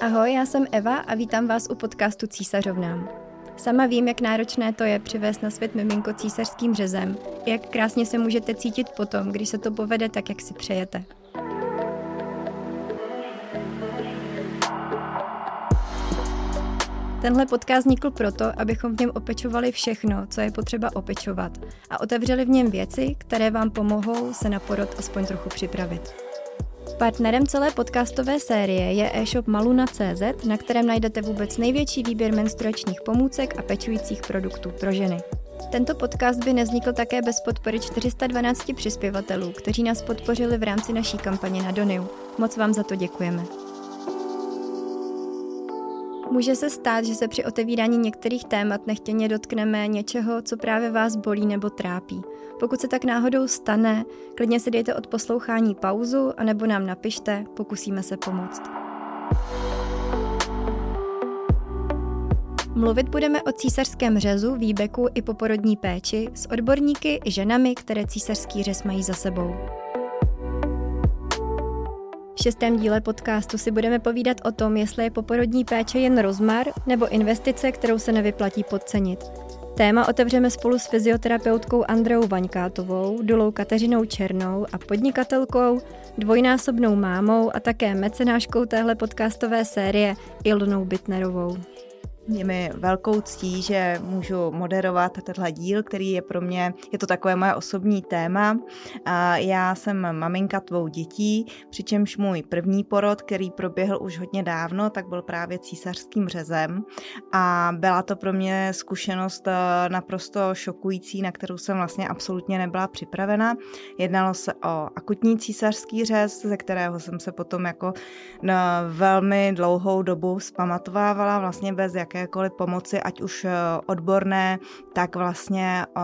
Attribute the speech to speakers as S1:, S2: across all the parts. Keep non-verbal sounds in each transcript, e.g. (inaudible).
S1: Ahoj, já jsem Eva a vítám vás u podcastu Císařovnám. Sama vím, jak náročné to je přivést na svět miminko císařským řezem, jak krásně se můžete cítit potom, když se to povede tak, jak si přejete. Tenhle podcast vznikl proto, abychom v něm opečovali všechno, co je potřeba opečovat a otevřeli v něm věci, které vám pomohou se na porod aspoň trochu připravit. Partnerem celé podcastové série je e-shop maluna.cz, na kterém najdete vůbec největší výběr menstruačních pomůcek a pečujících produktů pro ženy. Tento podcast by nevznikl také bez podpory 412 přispěvatelů, kteří nás podpořili v rámci naší kampaně na Doniu. Moc vám za to děkujeme. Může se stát, že se při otevírání některých témat nechtěně dotkneme něčeho, co právě vás bolí nebo trápí. Pokud se tak náhodou stane, klidně si dejte od poslouchání pauzu anebo nám napište, pokusíme se pomoct. Mluvit budeme o císařském řezu, výbeku i poporodní péči s odborníky i ženami, které císařský řez mají za sebou. V šestém díle podcastu si budeme povídat o tom, jestli je poporodní péče jen rozmar nebo investice, kterou se nevyplatí podcenit. Téma otevřeme spolu s fyzioterapeutkou Andreou Vaňkátovou, dulou Kateřinou Černou a podnikatelkou, dvojnásobnou mámou a také mecenáškou téhle podcastové série Ilnou Bitnerovou.
S2: Je mi velkou ctí, že můžu moderovat tenhle díl, který je pro mě, je to takové moje osobní téma. Já jsem maminka dvou dětí, přičemž můj první porod, který proběhl už hodně dávno, tak byl právě císařským řezem a byla to pro mě zkušenost eh, naprosto šokující, na kterou jsem vlastně absolutně nebyla připravena. Jednalo se o akutní císařský řez, ze kterého jsem se potom jako velmi dlouhou dobu zpamatovávala, vlastně bez jaké jakékoliv pomoci, ať už eh, odborné, tak vlastně eh,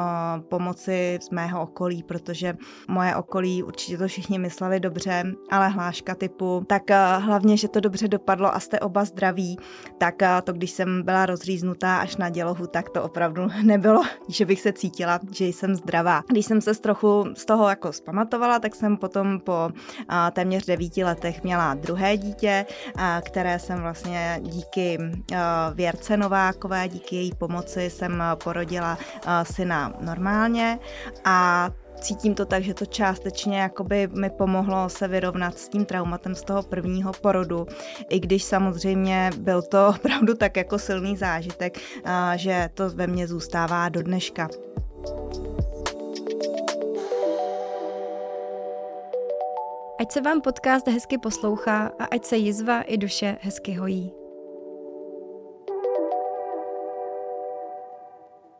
S2: pomoci z mého okolí, protože moje okolí určitě to všichni mysleli dobře, ale hláška typu, tak eh, hlavně, že to dobře dopadlo a jste oba zdraví, tak to, když jsem byla rozříznutá až na dělohu, tak to opravdu (laughs) nebylo, že bych se cítila, že jsem zdravá. Když jsem se z trochu z toho jako zpamatovala, tak jsem potom po téměř devíti letech měla druhé dítě, které jsem vlastně díky věrce Marce Novákové, díky její pomoci jsem porodila eh, syna normálně a cítím to tak, že to částečně jakoby mi pomohlo se vyrovnat s tím traumatem z toho prvního porodu, i když samozřejmě byl to (laughs) opravdu tak jako silný zážitek, eh, že to ve mně zůstává do dneška.
S1: Ať se vám podcast hezky poslouchá a ať se jizva i duše hezky hojí.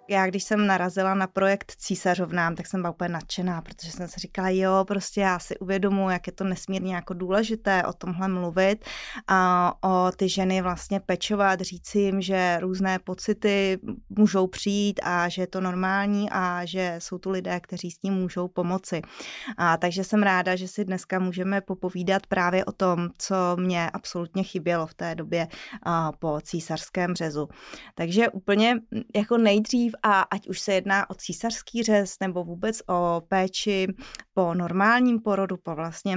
S2: Já když jsem narazila na projekt Císařovnám, tak jsem byla úplně nadšená, protože jsem si říkala, jo, prostě já si uvědomuji, jak je to nesmírně jako důležité o tomhle mluvit a o ty ženy vlastně pečovat, říct jim, že různé pocity můžou přijít a že je to normální a že jsou tu lidé, kteří s tím můžou pomoci. A takže jsem ráda, že si dneska můžeme popovídat právě o tom, co mě absolutně chybělo v té době po císařském řezu. Takže úplně jako nejdřív a ať už se jedná o císařský řez nebo vůbec o péči po normálním porodu, po vlastně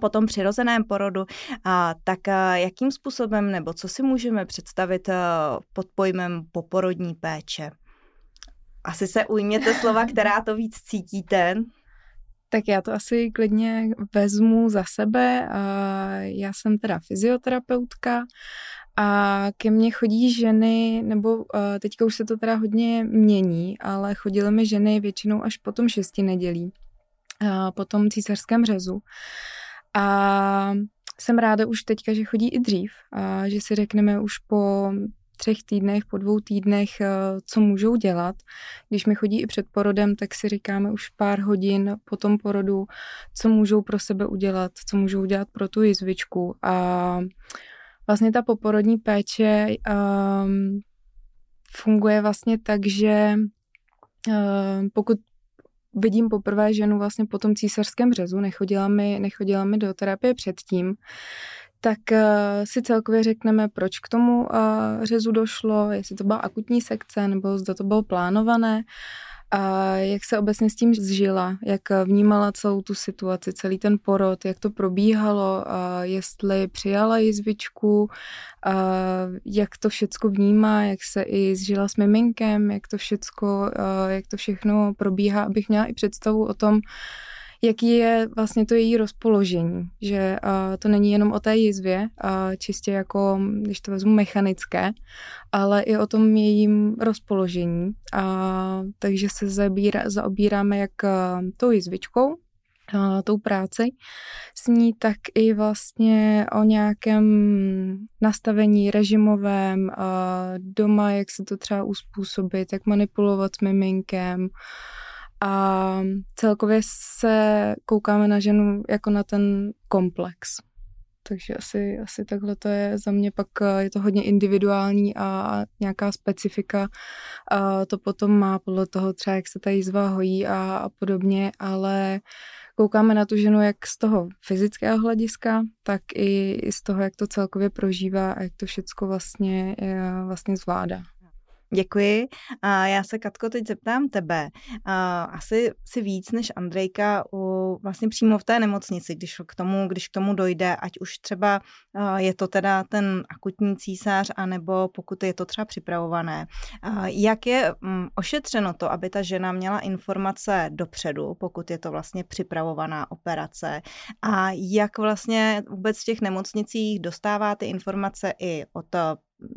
S2: po tom přirozeném porodu, a, tak a, jakým způsobem nebo co si můžeme představit a, pod pojmem poporodní péče? Asi se ujměte slova, (laughs) která to víc cítíte.
S3: Tak já to asi klidně vezmu za sebe. Já jsem teda fyzioterapeutka a ke mně chodí ženy, nebo uh, teďka už se to teda hodně mění, ale chodily mi ženy většinou až po tom šesti nedělí, uh, po tom císařském řezu. A jsem ráda už teďka, že chodí i dřív, a že si řekneme už po třech týdnech, po dvou týdnech, co můžou dělat. Když mi chodí i před porodem, tak si říkáme už pár hodin po tom porodu, co můžou pro sebe udělat, co můžou udělat pro tu jizvičku. A vlastně ta poporodní péče um, funguje vlastně tak, že um, pokud vidím poprvé ženu vlastně po tom císařském řezu, nechodila mi, nechodila mi do terapie předtím, tak uh, si celkově řekneme, proč k tomu uh, řezu došlo, jestli to byla akutní sekce, nebo zda to bylo plánované. A jak se obecně s tím zžila, jak vnímala celou tu situaci, celý ten porod, jak to probíhalo, a jestli přijala jizvičku, jak to všecko vnímá, jak se i zžila s miminkem, jak to všecko, jak to všechno probíhá, abych měla i představu o tom, jaký je vlastně to její rozpoložení, že uh, to není jenom o té jizvě, uh, čistě jako, když to vezmu mechanické, ale i o tom jejím rozpoložení. A, takže se zabíra, zaobíráme jak uh, tou jizvičkou, tou práci s ní, tak i vlastně o nějakém nastavení režimovém, doma, jak se to třeba uspůsobit, jak manipulovat s miminkem, a celkově se koukáme na ženu jako na ten komplex. Takže asi, asi takhle to je za mě, pak eh, je to hodně individuální a nějaká specifika a to potom má podle toho třeba, jak se ta jízva hojí a, a podobně, ale koukáme na tu ženu jak z toho fyzického hlediska, tak i, i z toho, jak to celkově prožívá a jak to všecko vlastně, eh, vlastně zvládá.
S2: Děkuji. A já se, Katko, teď zeptám tebe. A asi si víc než Andrejka u, vlastně přímo v té nemocnici, když k tomu, když k tomu dojde, ať už třeba je to teda ten akutní císař, anebo pokud je to třeba připravované. Jak je mm, ošetřeno to, aby ta žena měla informace dopředu, pokud je to vlastně připravovaná operace a jak vlastně vůbec v těch nemocnicích dostává ty informace i od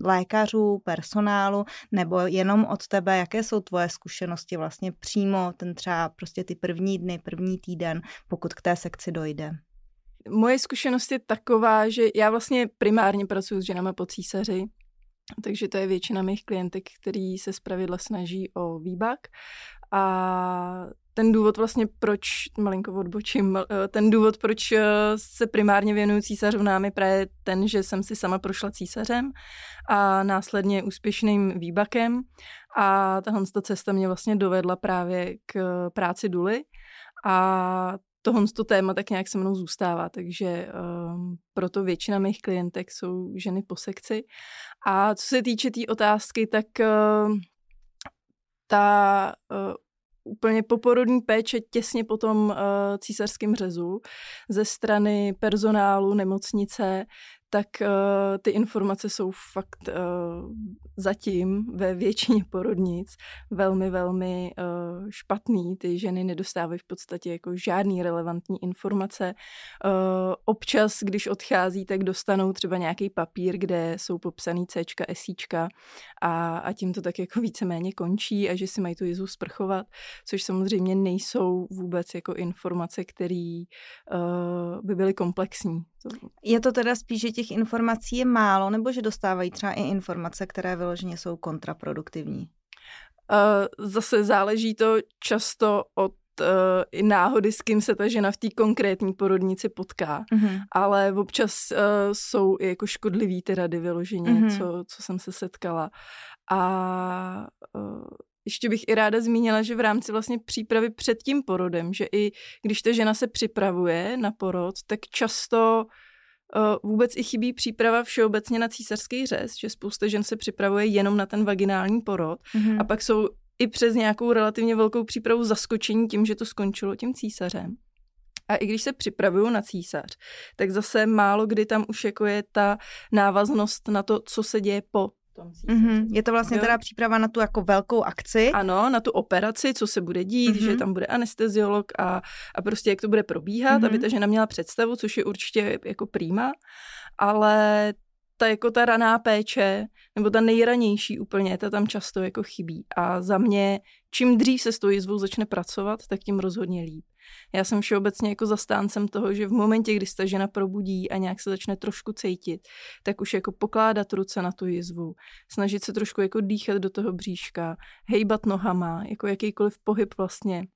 S2: lékařů, personálu, nebo jenom od tebe, jaké jsou tvoje zkušenosti vlastně přímo ten třeba prostě ty první dny, první týden, pokud k té sekci dojde?
S4: Moje zkušenost je taková, že já vlastně primárně pracuji s ženama po císaři, takže to je většina mých klientek, který se zpravidla snaží o výbak. A ten důvod vlastně, proč, malinko odbočím, eh, ten důvod, proč eh, se primárně věnuju císařovnám je právě ten, že jsem si sama prošla císařem a následně úspěšným výbakem a tahle cesta mě vlastně dovedla právě k práci Duly a tohle to téma tak nějak se mnou zůstává, takže um, proto většina mých klientek jsou ženy po sekci. A co se týče té tý otázky, tak uh, ta uh, úplně poporodní péče těsně po tom uh, císařském řezu ze strany personálu nemocnice, tak uh, ty informace jsou fakt uh, zatím ve většině porodnic velmi, velmi uh, špatný. Ty ženy nedostávají v podstatě jako žádný relevantní informace. Uh, občas, když odchází, tak dostanou třeba nějaký papír, kde jsou popsaný C, Sčka a, a tím to tak jako víceméně končí a že si mají tu jizu sprchovat, což samozřejmě nejsou vůbec jako informace, které uh, by byly komplexní.
S2: Je to teda spíš, že těch informací je málo, nebo že dostávají třeba i informace, které vyloženě jsou kontraproduktivní?
S4: Uh, zase záleží to často od uh, i náhody, s kým se ta žena v té konkrétní porodnici potká, mm-hmm. ale občas uh, jsou i jako škodlivý ty rady vyloženě, mm-hmm. co, co jsem se setkala. A uh, ještě bych i ráda zmínila, že v rámci vlastně přípravy před tím porodem, že i když ta žena se připravuje na porod, tak často uh, vůbec i chybí příprava všeobecně na císařský řez, že spousta žen se připravuje jenom na ten vaginální porod mm-hmm. a pak jsou i přes nějakou relativně velkou přípravu zaskočení tím, že to skončilo tím císařem. A i když se připravuju na císař, tak zase málo kdy tam už jako je ta návaznost na to, co se děje po
S2: Mm-hmm. Je to vlastně jo. teda příprava na tu jako velkou akci?
S4: Ano, na tu operaci, co se bude dít, mm-hmm. že tam bude anesteziolog a, a prostě jak to bude probíhat, mm-hmm. aby ta žena měla představu, což je určitě jako prýma, ale ta jako ta raná péče, nebo ta nejranější úplně, ta tam často jako chybí. A za mě, čím dřív se s tou jizvou začne pracovat, tak tím rozhodně líp. Já jsem všeobecně jako zastáncem toho, že v momentě, kdy se ta žena probudí a nějak se začne trošku cítit, tak už jako pokládat ruce na tu jizvu, snažit se trošku jako dýchat do toho bříška, hejbat nohama, jako jakýkoliv pohyb vlastně,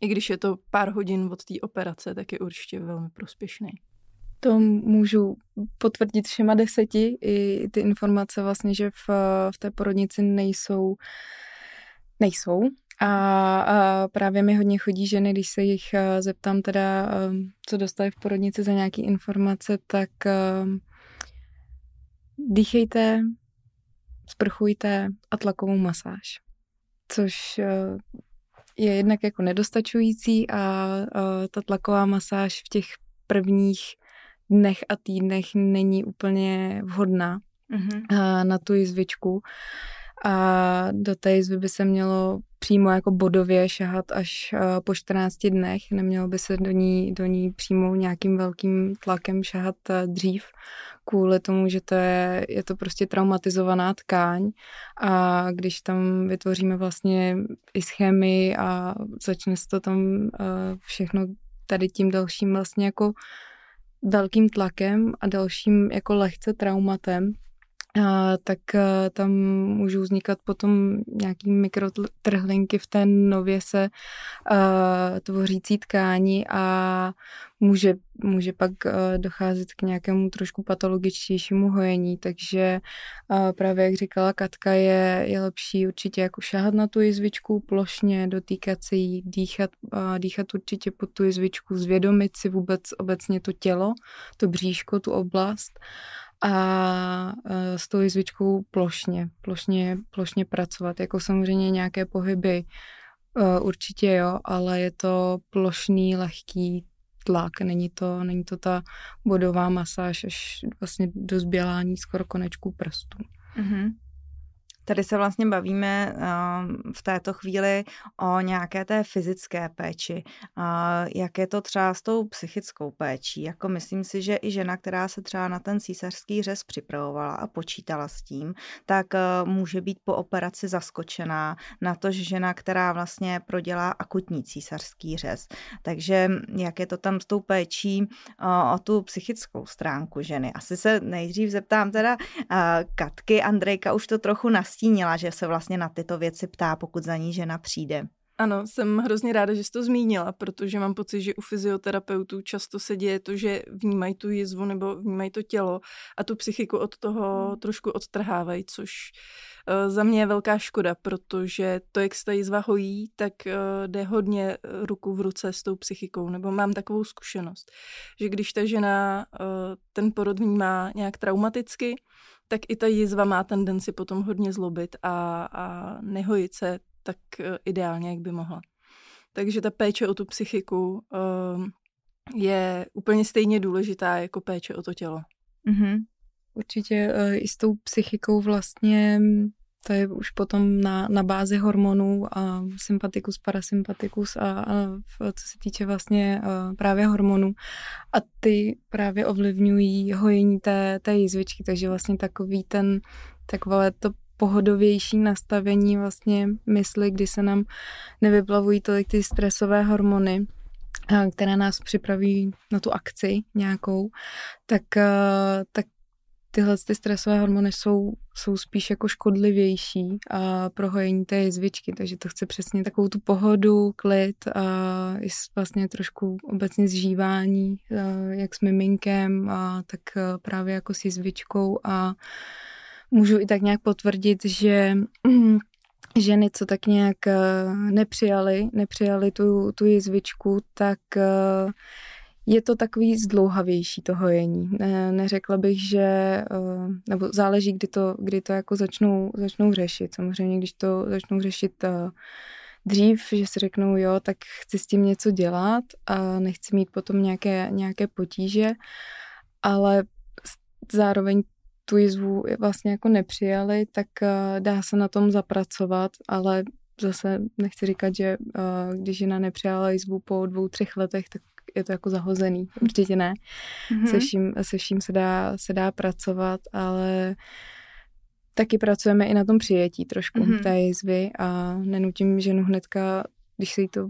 S4: i když je to pár hodin od té operace, tak je určitě velmi prospěšný.
S3: To můžu potvrdit všema deseti, i ty informace vlastně, že v, v té porodnici nejsou, nejsou. A, a právě mi hodně chodí ženy, když se jich eh, zeptám teda, eh, co dostali v porodnici za nějaké informace, tak eh, dýchejte, sprchujte a tlakovou masáž. Což je jednak jako nedostačující a, a ta tlaková masáž v těch prvních dnech a týdnech není úplně vhodná mm-hmm. na tu jizvičku a do té jizvy by se mělo přímo jako bodově šahat až po 14 dnech, nemělo by se do ní, do ní přímo nějakým velkým tlakem šahat dřív, kvůli tomu, že to je, je to prostě traumatizovaná tkáň. A když tam vytvoříme vlastně i schémy a začne se to tam všechno tady tím dalším vlastně jako velkým tlakem a dalším jako lehce traumatem, a, tak a, tam můžou vznikat potom nějaký mikrotrhlinky v té nově se a, tvořící tkání a může, může pak a, docházet k nějakému trošku patologičtějšímu hojení, takže právě jak říkala Katka, je, je lepší určitě jako šáhat na tu jizvičku plošně, dotýkat se jí, dýchat, dýchat určitě pod tu jizvičku, zvědomit si vůbec obecně to tělo, to bříško, tu oblast a s tou jizvičkou plošně, plošně, plošně pracovat. Jako samozřejmě nějaké pohyby e, určitě jo, ale je to plošný, lehký tlak, není to, není to ta bodová masáž až vlastně do zbělání skoro konečků prstů. Mm-hmm.
S2: Tady se vlastně bavíme ehm, v této chvíli o nějaké té fyzické péči. Jak je to třeba s tou psychickou péčí? Jako myslím si, že i žena, která se třeba na ten císařský řez připravovala a počítala s tím, tak eh, může být po operaci zaskočená na to, že žena, která vlastně prodělá akutní císařský řez. Takže jak je to tam s tou péčí eh, o tu psychickou stránku ženy? Asi se nejdřív zeptám teda Katky, Andrejka už to trochu nas nastínila, že se vlastně na tyto věci ptá, pokud za ní žena přijde.
S4: Ano, jsem hrozně ráda, že jsi to zmínila, protože mám pocit, že u fyzioterapeutů často se děje to, že vnímají tu jizvu nebo vnímají to tělo a tu psychiku od toho hmm. trošku odtrhávají, což uh, za mě je velká škoda, protože to, jak se ta jizva hojí, tak uh, jde hodně eh, ruku v ruce s tou psychikou, nebo mám takovou zkušenost, že když ta žena ten porod vnímá nějak traumaticky, tak i ta jizva má tendenci potom hodně zlobit a, a nehojit se tak eh, ideálně, jak by mohla. Takže ta péče o tu psychiku uh, je úplně stejně důležitá jako péče o to tělo.
S3: Mm-hmm. Určitě uh, i s tou psychikou vlastně to je už potom na, na bázi hormonů a sympatikus, parasympatikus a, a co se týče vlastně a právě hormonů. A ty právě ovlivňují hojení té, té jizvičky, takže vlastně takový ten, takové to pohodovější nastavení vlastně mysli, kdy se nám nevyplavují tolik ty stresové hormony, které nás připraví na tu akci nějakou, tak, tak tyhle ty stresové hormony jsou, jsou spíš jako škodlivější a pro hojení té jizvičky, takže to chce přesně takovou tu pohodu, klid a vlastně trošku obecně zžívání, jak s miminkem a tak právě jako s jizvičkou a můžu i tak nějak potvrdit, že ženy, co tak nějak nepřijali, nepřijali tu, tu jizvičku, tak je to takový zdlouhavější to hojení. Ne, neřekla bych, že, eh, nebo záleží, kdy to, kdy to jako začnou, začnou řešit. Samozřejmě, když to začnou řešit eh, dřív, že si řeknou, jo, tak chci s tím něco dělat a nechci mít potom nějaké, nějaké potíže, ale zároveň tu jizvu vlastně jako nepřijali, tak eh, dá se na tom zapracovat, ale zase nechci říkat, že když žena nepřijala jizvu po dvou, třech letech, tak je to jako zahozený. Určitě ne. Mm-hmm. Se, vším, se vším se dá, se dá pracovat, ale taky pracujeme i na tom přijetí trošku mm-hmm. té jizvy a nenutím ženu hnedka, když se jí to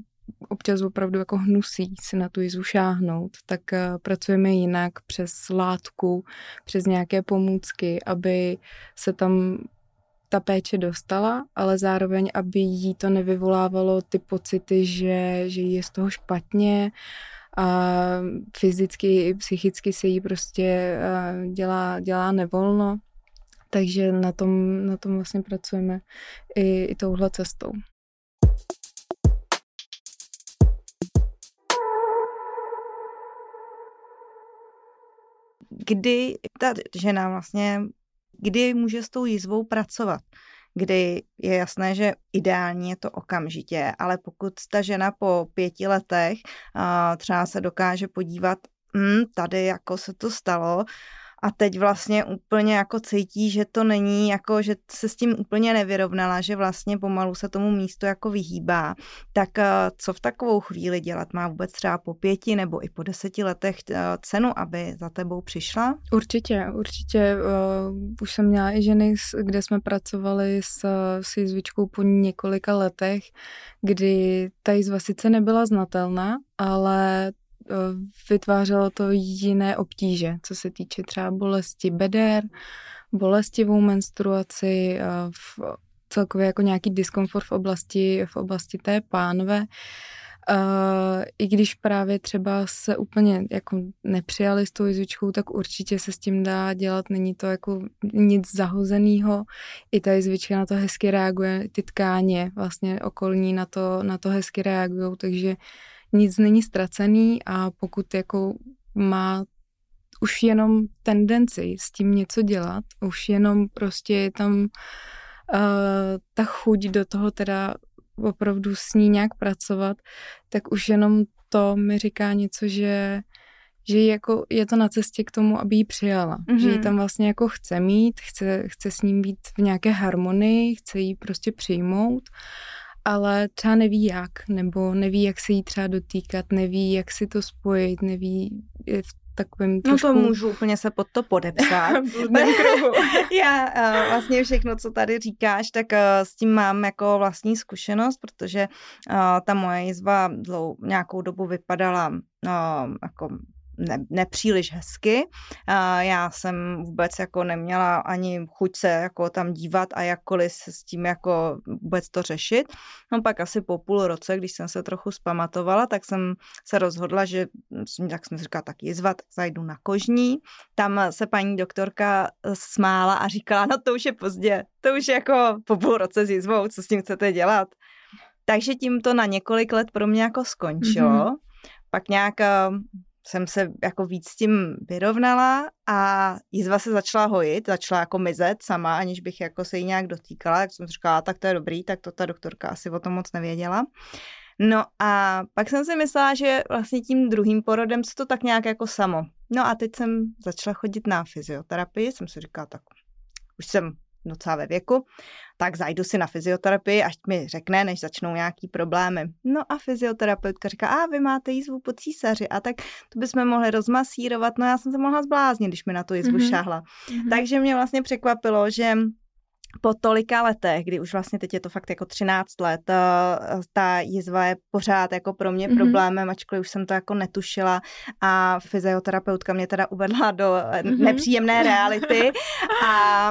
S3: občas opravdu jako hnusí si na tu jizvu šáhnout, tak uh, pracujeme jinak přes látku, přes nějaké pomůcky, aby se tam ta péče dostala, ale zároveň, aby jí to nevyvolávalo ty pocity, že, že je z toho špatně, a fyzicky i psychicky se jí prostě dělá, dělá nevolno, takže na tom, na tom vlastně pracujeme i, i touhle cestou.
S2: Kdy ta žena vlastně, kdy může s tou jízvou pracovat? kdy je jasné, že ideální je to okamžitě, ale pokud ta žena po pěti letech třeba se dokáže podívat, hm, tady jako se to stalo, a teď vlastně úplně jako cítí, že to není jako, že se s tím úplně nevyrovnala, že vlastně pomalu se tomu místu jako vyhýbá, tak eh, co v takovou chvíli dělat? Má vůbec třeba po pěti nebo i po deseti letech eh, cenu, aby za tebou přišla?
S3: Určitě, určitě. Uh, už jsem měla i ženy, kde jsme pracovali s, s jizvičkou po několika letech, kdy ta jizva sice nebyla znatelná, ale Eh, vytvářelo to jiné obtíže, co se týče třeba bolesti beder, bolestivou menstruaci, eh, v celkově jako nějaký diskomfort v oblasti, v oblasti té pánve. Uh, I když právě třeba se úplně jako nepřijali s tou jizvičkou, tak určitě se s tím dá dělat, není to jako nic zahozeného. I ta jizvička na to hezky reaguje, ty tkáně vlastně okolní na to, na to hezky reagují, takže uh, nic není ztracený a pokud jako má už jenom tendenci s tím něco dělat, už jenom prostě je tam uh, ta chuť do toho teda opravdu s ní nějak pracovat, tak už jenom to mi říká něco, že že jako je to na cestě k tomu, aby ji přijala. Mm-hmm. Že ji mhm. tam vlastně jako chce mít, chce, chce s ním být v nějaké harmonii, chce ji prostě přijmout ale třeba neví jak, nebo neví, jak se jí třeba dotýkat, neví, jak si to spojit, neví je v takovém
S2: trošku... No to můžu úplně se pod to podepsat. (laughs) (laughs) Já uh, vlastně všechno, co tady říkáš, tak uh, s tím mám jako vlastní zkušenost, protože uh, ta moje jizva dlou, nějakou dobu vypadala uh, jako ne, nepříliš hezky. Já jsem vůbec jako neměla ani chuť se jako tam dívat a jakkoliv se s tím jako vůbec to řešit. No pak asi po půl roce, když jsem se trochu spamatovala, tak jsem se rozhodla, že jak jsem říkala, tak jizvat, zajdu na kožní. Tam se paní doktorka smála a říkala, no to už je pozdě, to už je jako po půl roce s jizvou, co s tím chcete dělat. Takže tím to na několik let pro mě jako skončilo. Mm-hmm. Pak nějak jsem se jako víc s tím vyrovnala a jizva se začala hojit, začala jako mizet sama, aniž bych jako se jí nějak dotýkala, tak jsem říkala, tak to je dobrý, tak to ta doktorka asi o tom moc nevěděla. No a pak jsem si myslela, že vlastně tím druhým porodem se to tak nějak jako samo. No a teď jsem začala chodit na fyzioterapii, jsem si říkala, tak už jsem docela ve věku, tak zajdu si na fyzioterapii, až mi řekne, než začnou nějaký problémy. No a fyzioterapeutka říká, a vy máte jízvu po císaři, a tak to bychom mohli rozmasírovat. No já jsem se mohla zbláznit, když mi na to jízvu mm-hmm. šáhla. Mm-hmm. Takže mě vlastně překvapilo, že po tolika letech, kdy už vlastně teď je to fakt jako 13 let, ta jizva je pořád jako pro mě mm-hmm. problémem, ačkoliv už jsem to jako netušila a fyzioterapeutka mě teda uvedla do mm-hmm. nepříjemné reality a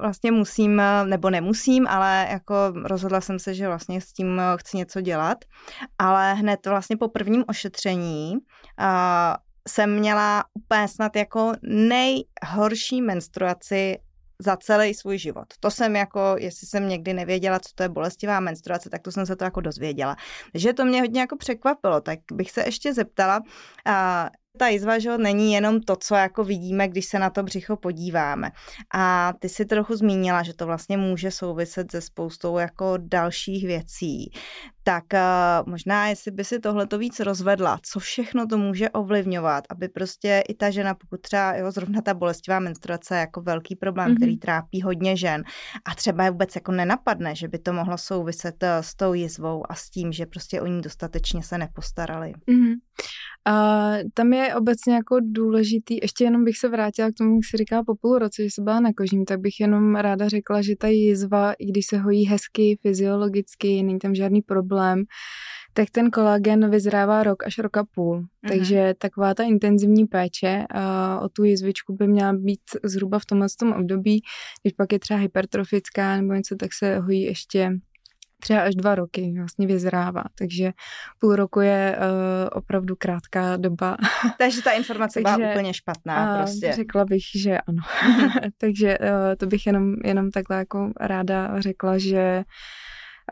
S2: vlastně musím, nebo nemusím, ale jako rozhodla jsem se, že vlastně s tím chci něco dělat, ale hned vlastně po prvním ošetření jsem měla úplně snad jako nejhorší menstruaci za celý svůj život. To jsem jako, jestli jsem někdy nevěděla, co to je bolestivá menstruace, tak to jsem se to jako dozvěděla. Takže to mě hodně jako překvapilo, tak bych se ještě zeptala, a ta jizva, že není jenom to, co jako vidíme, když se na to břicho podíváme. A ty si trochu zmínila, že to vlastně může souviset se spoustou jako dalších věcí tak uh, možná, jestli by si tohle to víc rozvedla, co všechno to může ovlivňovat, aby prostě i ta žena, pokud třeba jo, zrovna ta bolestivá menstruace je jako velký problém, mm-hmm. který trápí hodně žen a třeba je vůbec jako nenapadne, že by to mohlo souviset uh, s tou jizvou a s tím, že prostě o ní dostatečně se nepostarali. Mm-hmm.
S3: Uh, tam je obecně jako důležitý, ještě jenom bych se vrátila k tomu, jak si říká po půl roce, že se byla na kožním, tak bych jenom ráda řekla, že ta jizva, i když se hojí hezky, fyziologicky, není tam žádný problém, problém, tak ten kolagen vyzrává rok až rok a půl. Mm-hmm. Takže taková ta intenzivní péče uh, o tu jizvičku by měla být zhruba v tomhle tom období. Když pak je třeba hypertrofická nebo něco, tak se hojí ještě třeba až dva roky vlastně vyzrává, takže půl roku je uh, opravdu krátká doba. (laughs)
S2: Takže ta informace takže, byla úplně špatná prostě.
S3: Řekla bych, že ano. (laughs) takže uh, to bych jenom, jenom takhle jako ráda řekla, že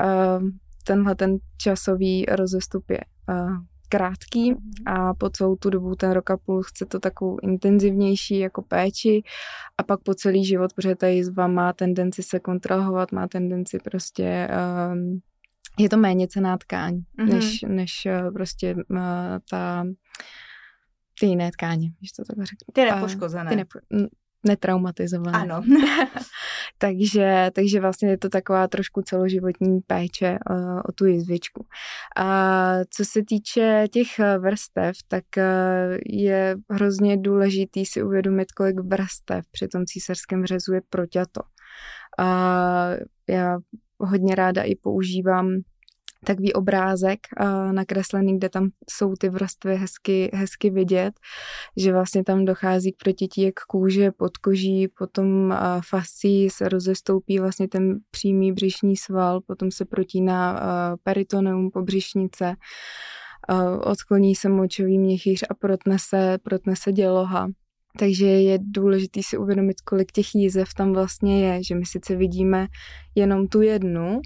S3: uh, tenhle ten časový rozestup je uh, krátký a po celou tu dobu, ten rok a půl, chce to takovou intenzivnější jako péči a pak po celý život, protože ta jizva má tendenci se kontrahovat, má tendenci prostě um, je to méně cená tkáň, mm-hmm. než, než eh, prostě uh, ta ty jiné tkáně, když to takhle řeknu.
S2: Ty nepoškozené. Ty nepo,
S3: netraumatizované.
S2: Ano. (laughs) (laughs)
S3: takže, takže vlastně je to taková trošku celoživotní péče uh, o tu jizvičku. A co se týče těch eh, vrstev, tak uh, je hrozně důležitý si uvědomit, kolik vrstev při tom císařském řezu je proťato. A já hodně ráda i používám takový obrázek uh, nakreslený, kde tam jsou ty vrstvy hezky, hezky vidět, že vlastně tam dochází k protití jak kůže, podkoží, potom uh, fascí se rozestoupí vlastně ten přímý břišní sval, potom se protíná uh, peritoneum po břišnice, uh, odkloní se močový měchýř a protne se, protne se děloha. Takže je důležité si uvědomit, kolik těch jízev tam vlastně je, že my sice vidíme jenom tu jednu,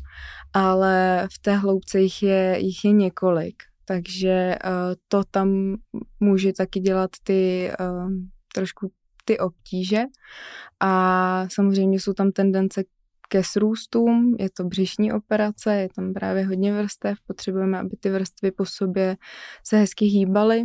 S3: ale v té hloubce jich je, jich je několik. Takže uh, to tam může taky dělat ty uh, trošku ty obtíže a samozřejmě jsou tam tendence ke srůstům, je to břišní operace, je tam právě hodně vrstev, potřebujeme, aby ty vrstvy po sobě se hezky hýbaly,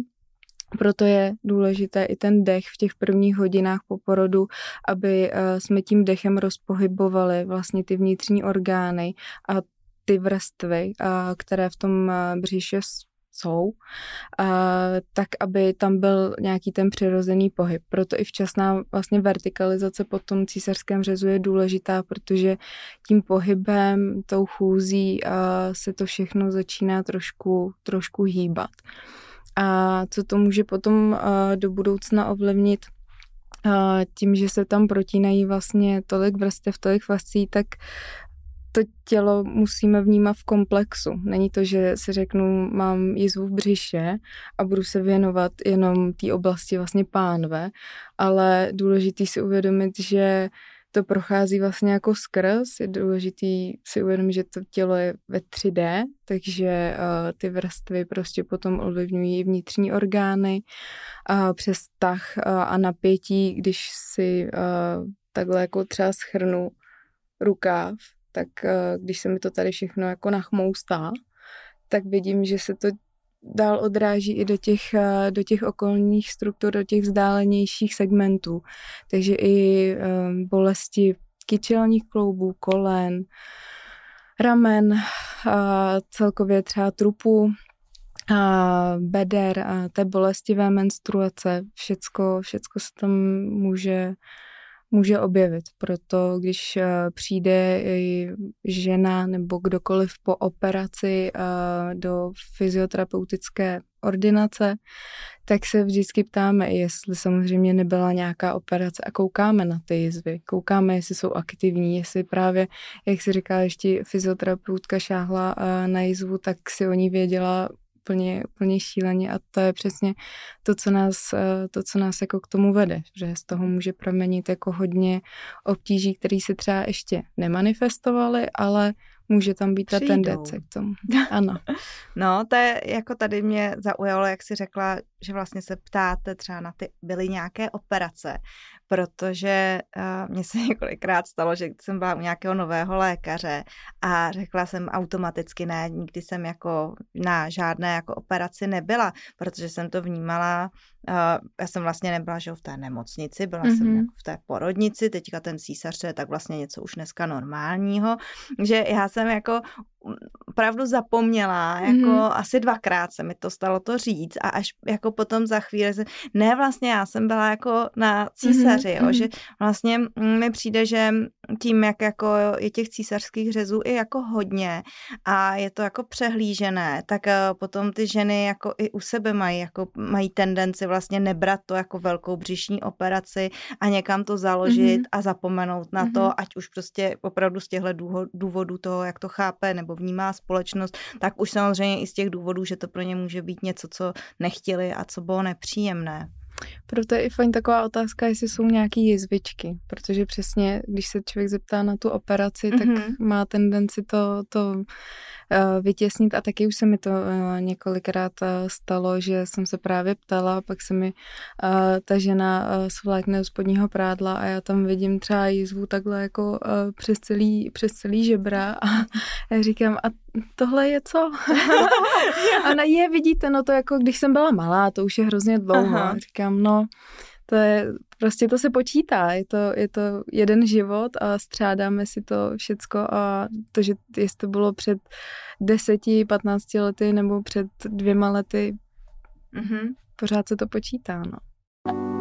S3: proto je důležité i ten dech v těch prvních hodinách po porodu, aby eh, jsme tím dechem rozpohybovali vlastně ty vnitřní orgány a ty vrstvy, eh, které v tom eh, břiše jsou, tak aby tam byl nějaký ten přirozený pohyb. Proto i včasná vlastně vertikalizace po tom císařském řezu je důležitá, protože tím pohybem, tou chůzí se to všechno začíná trošku, trošku hýbat a co to může potom do budoucna ovlivnit tím, že se tam protínají vlastně tolik vrstev, tolik fascí, tak to tělo musíme vnímat v komplexu. Není to, že si řeknu, mám jizvu v břiše a budu se věnovat jenom té oblasti vlastně pánve, ale důležitý si uvědomit, že to prochází vlastně jako skrz. Je důležitý si uvědomit, že to tělo je ve 3D, takže uh, ty vrstvy prostě potom ovlivňují vnitřní orgány uh, přes tah uh, a napětí, když si uh, takhle jako třeba schrnu rukáv, tak uh, když se mi to tady všechno jako nachmoustá, tak vidím, že se to dál odráží i do těch, eh, do těch okolních struktur, do těch vzdálenějších segmentů. Takže i um, bolesti kyčelních kloubů, kolen, ramen, a celkově třeba trupu, a beder, a té bolestivé menstruace, všecko, všecko se tam může může objevit. Proto když eh, přijde žena nebo kdokoliv po operaci eh, do fyzioterapeutické ordinace, tak se vždycky ptáme, jestli samozřejmě nebyla nějaká operace a koukáme na ty jizvy. Koukáme, jestli jsou aktivní, jestli právě, jak si říká, ještě fyzioterapeutka šáhla eh, na jizvu, tak si o ní věděla úplně, úplně šíleně a to je přesně to, co nás, eh, to, co nás jako k tomu vede, že z toho může proměnit jako hodně obtíží, které se třeba ještě nemanifestovaly, ale může tam být ta Přijdou. tendence k tomu. (laughs) Ano.
S2: No, to je jako tady mě zaujalo, jak si řekla, že vlastně se ptáte třeba na ty, byly nějaké operace, protože uh, mně se (laughs) několikrát stalo, že jsem byla u nějakého nového lékaře a řekla jsem automaticky ne, nikdy jsem jako na žádné jako operaci nebyla, protože jsem to vnímala, uh, já jsem vlastně nebyla že v té nemocnici, byla mm-hmm. jsem mhm. jako v té porodnici, teďka ten císař je tak vlastně něco už dneska normálního, že já jsem jako opravdu zapomněla, jako mm-hmm. asi dvakrát se mi to stalo to říct a až jako potom za chvíli se, ne vlastně já jsem byla jako na císaři, mm-hmm. Jo, že vlastně mi přijde, že tím, jak jako je těch císařských řezů i jako hodně a je to jako přehlížené, tak eh, potom ty ženy jako i u sebe mají, jako mají tendenci vlastně nebrat to jako velkou břišní operaci a někam to založit mm-hmm. a zapomenout na mm-hmm. to, ať už prostě opravdu z těchto důvodů toho, jak to chápe nebo vnímá společnost, tak už samozřejmě i z těch důvodů, že to pro ně může být něco, co nechtěli a co bylo nepříjemné.
S3: Proto je i fajn taková otázka, jestli jsou nějaké jizvičky, protože přesně, když se člověk zeptá na tu operaci, mm-hmm. tak mhm. má tendenci to, to vytěsnit a taky už se mi to eh, několikrát eh, stalo, že jsem se právě ptala, pak se mi ta žena svlékne z spodního prádla a já tam vidím třeba jízvu takhle jako přes celý, přes celý žebra a (laughs) já říkám, a tohle je co? (laughs) a na je, vidíte, no to jako když jsem byla malá, to už je hrozně dlouho. Aha. Říkám, no, to je, prostě to se počítá, je to, je to jeden život a střádáme si to všecko a to, že jestli to bylo před deseti, patnácti lety nebo před dvěma lety, mm-hmm. pořád se to počítá, no.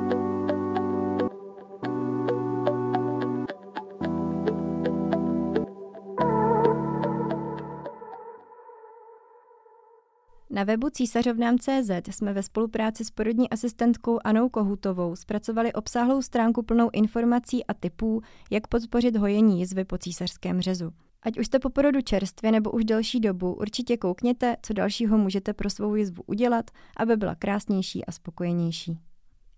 S1: Na webu císařovnám.cz jsme ve spolupráci s porodní asistentkou Anou Kohutovou zpracovali obsáhlou stránku plnou informací a typů, jak podpořit hojení jizvy po císařském řezu. Ať už jste po porodu čerstvě nebo už delší dobu, určitě koukněte, co dalšího můžete pro svou jizvu udělat, aby byla krásnější a spokojenější.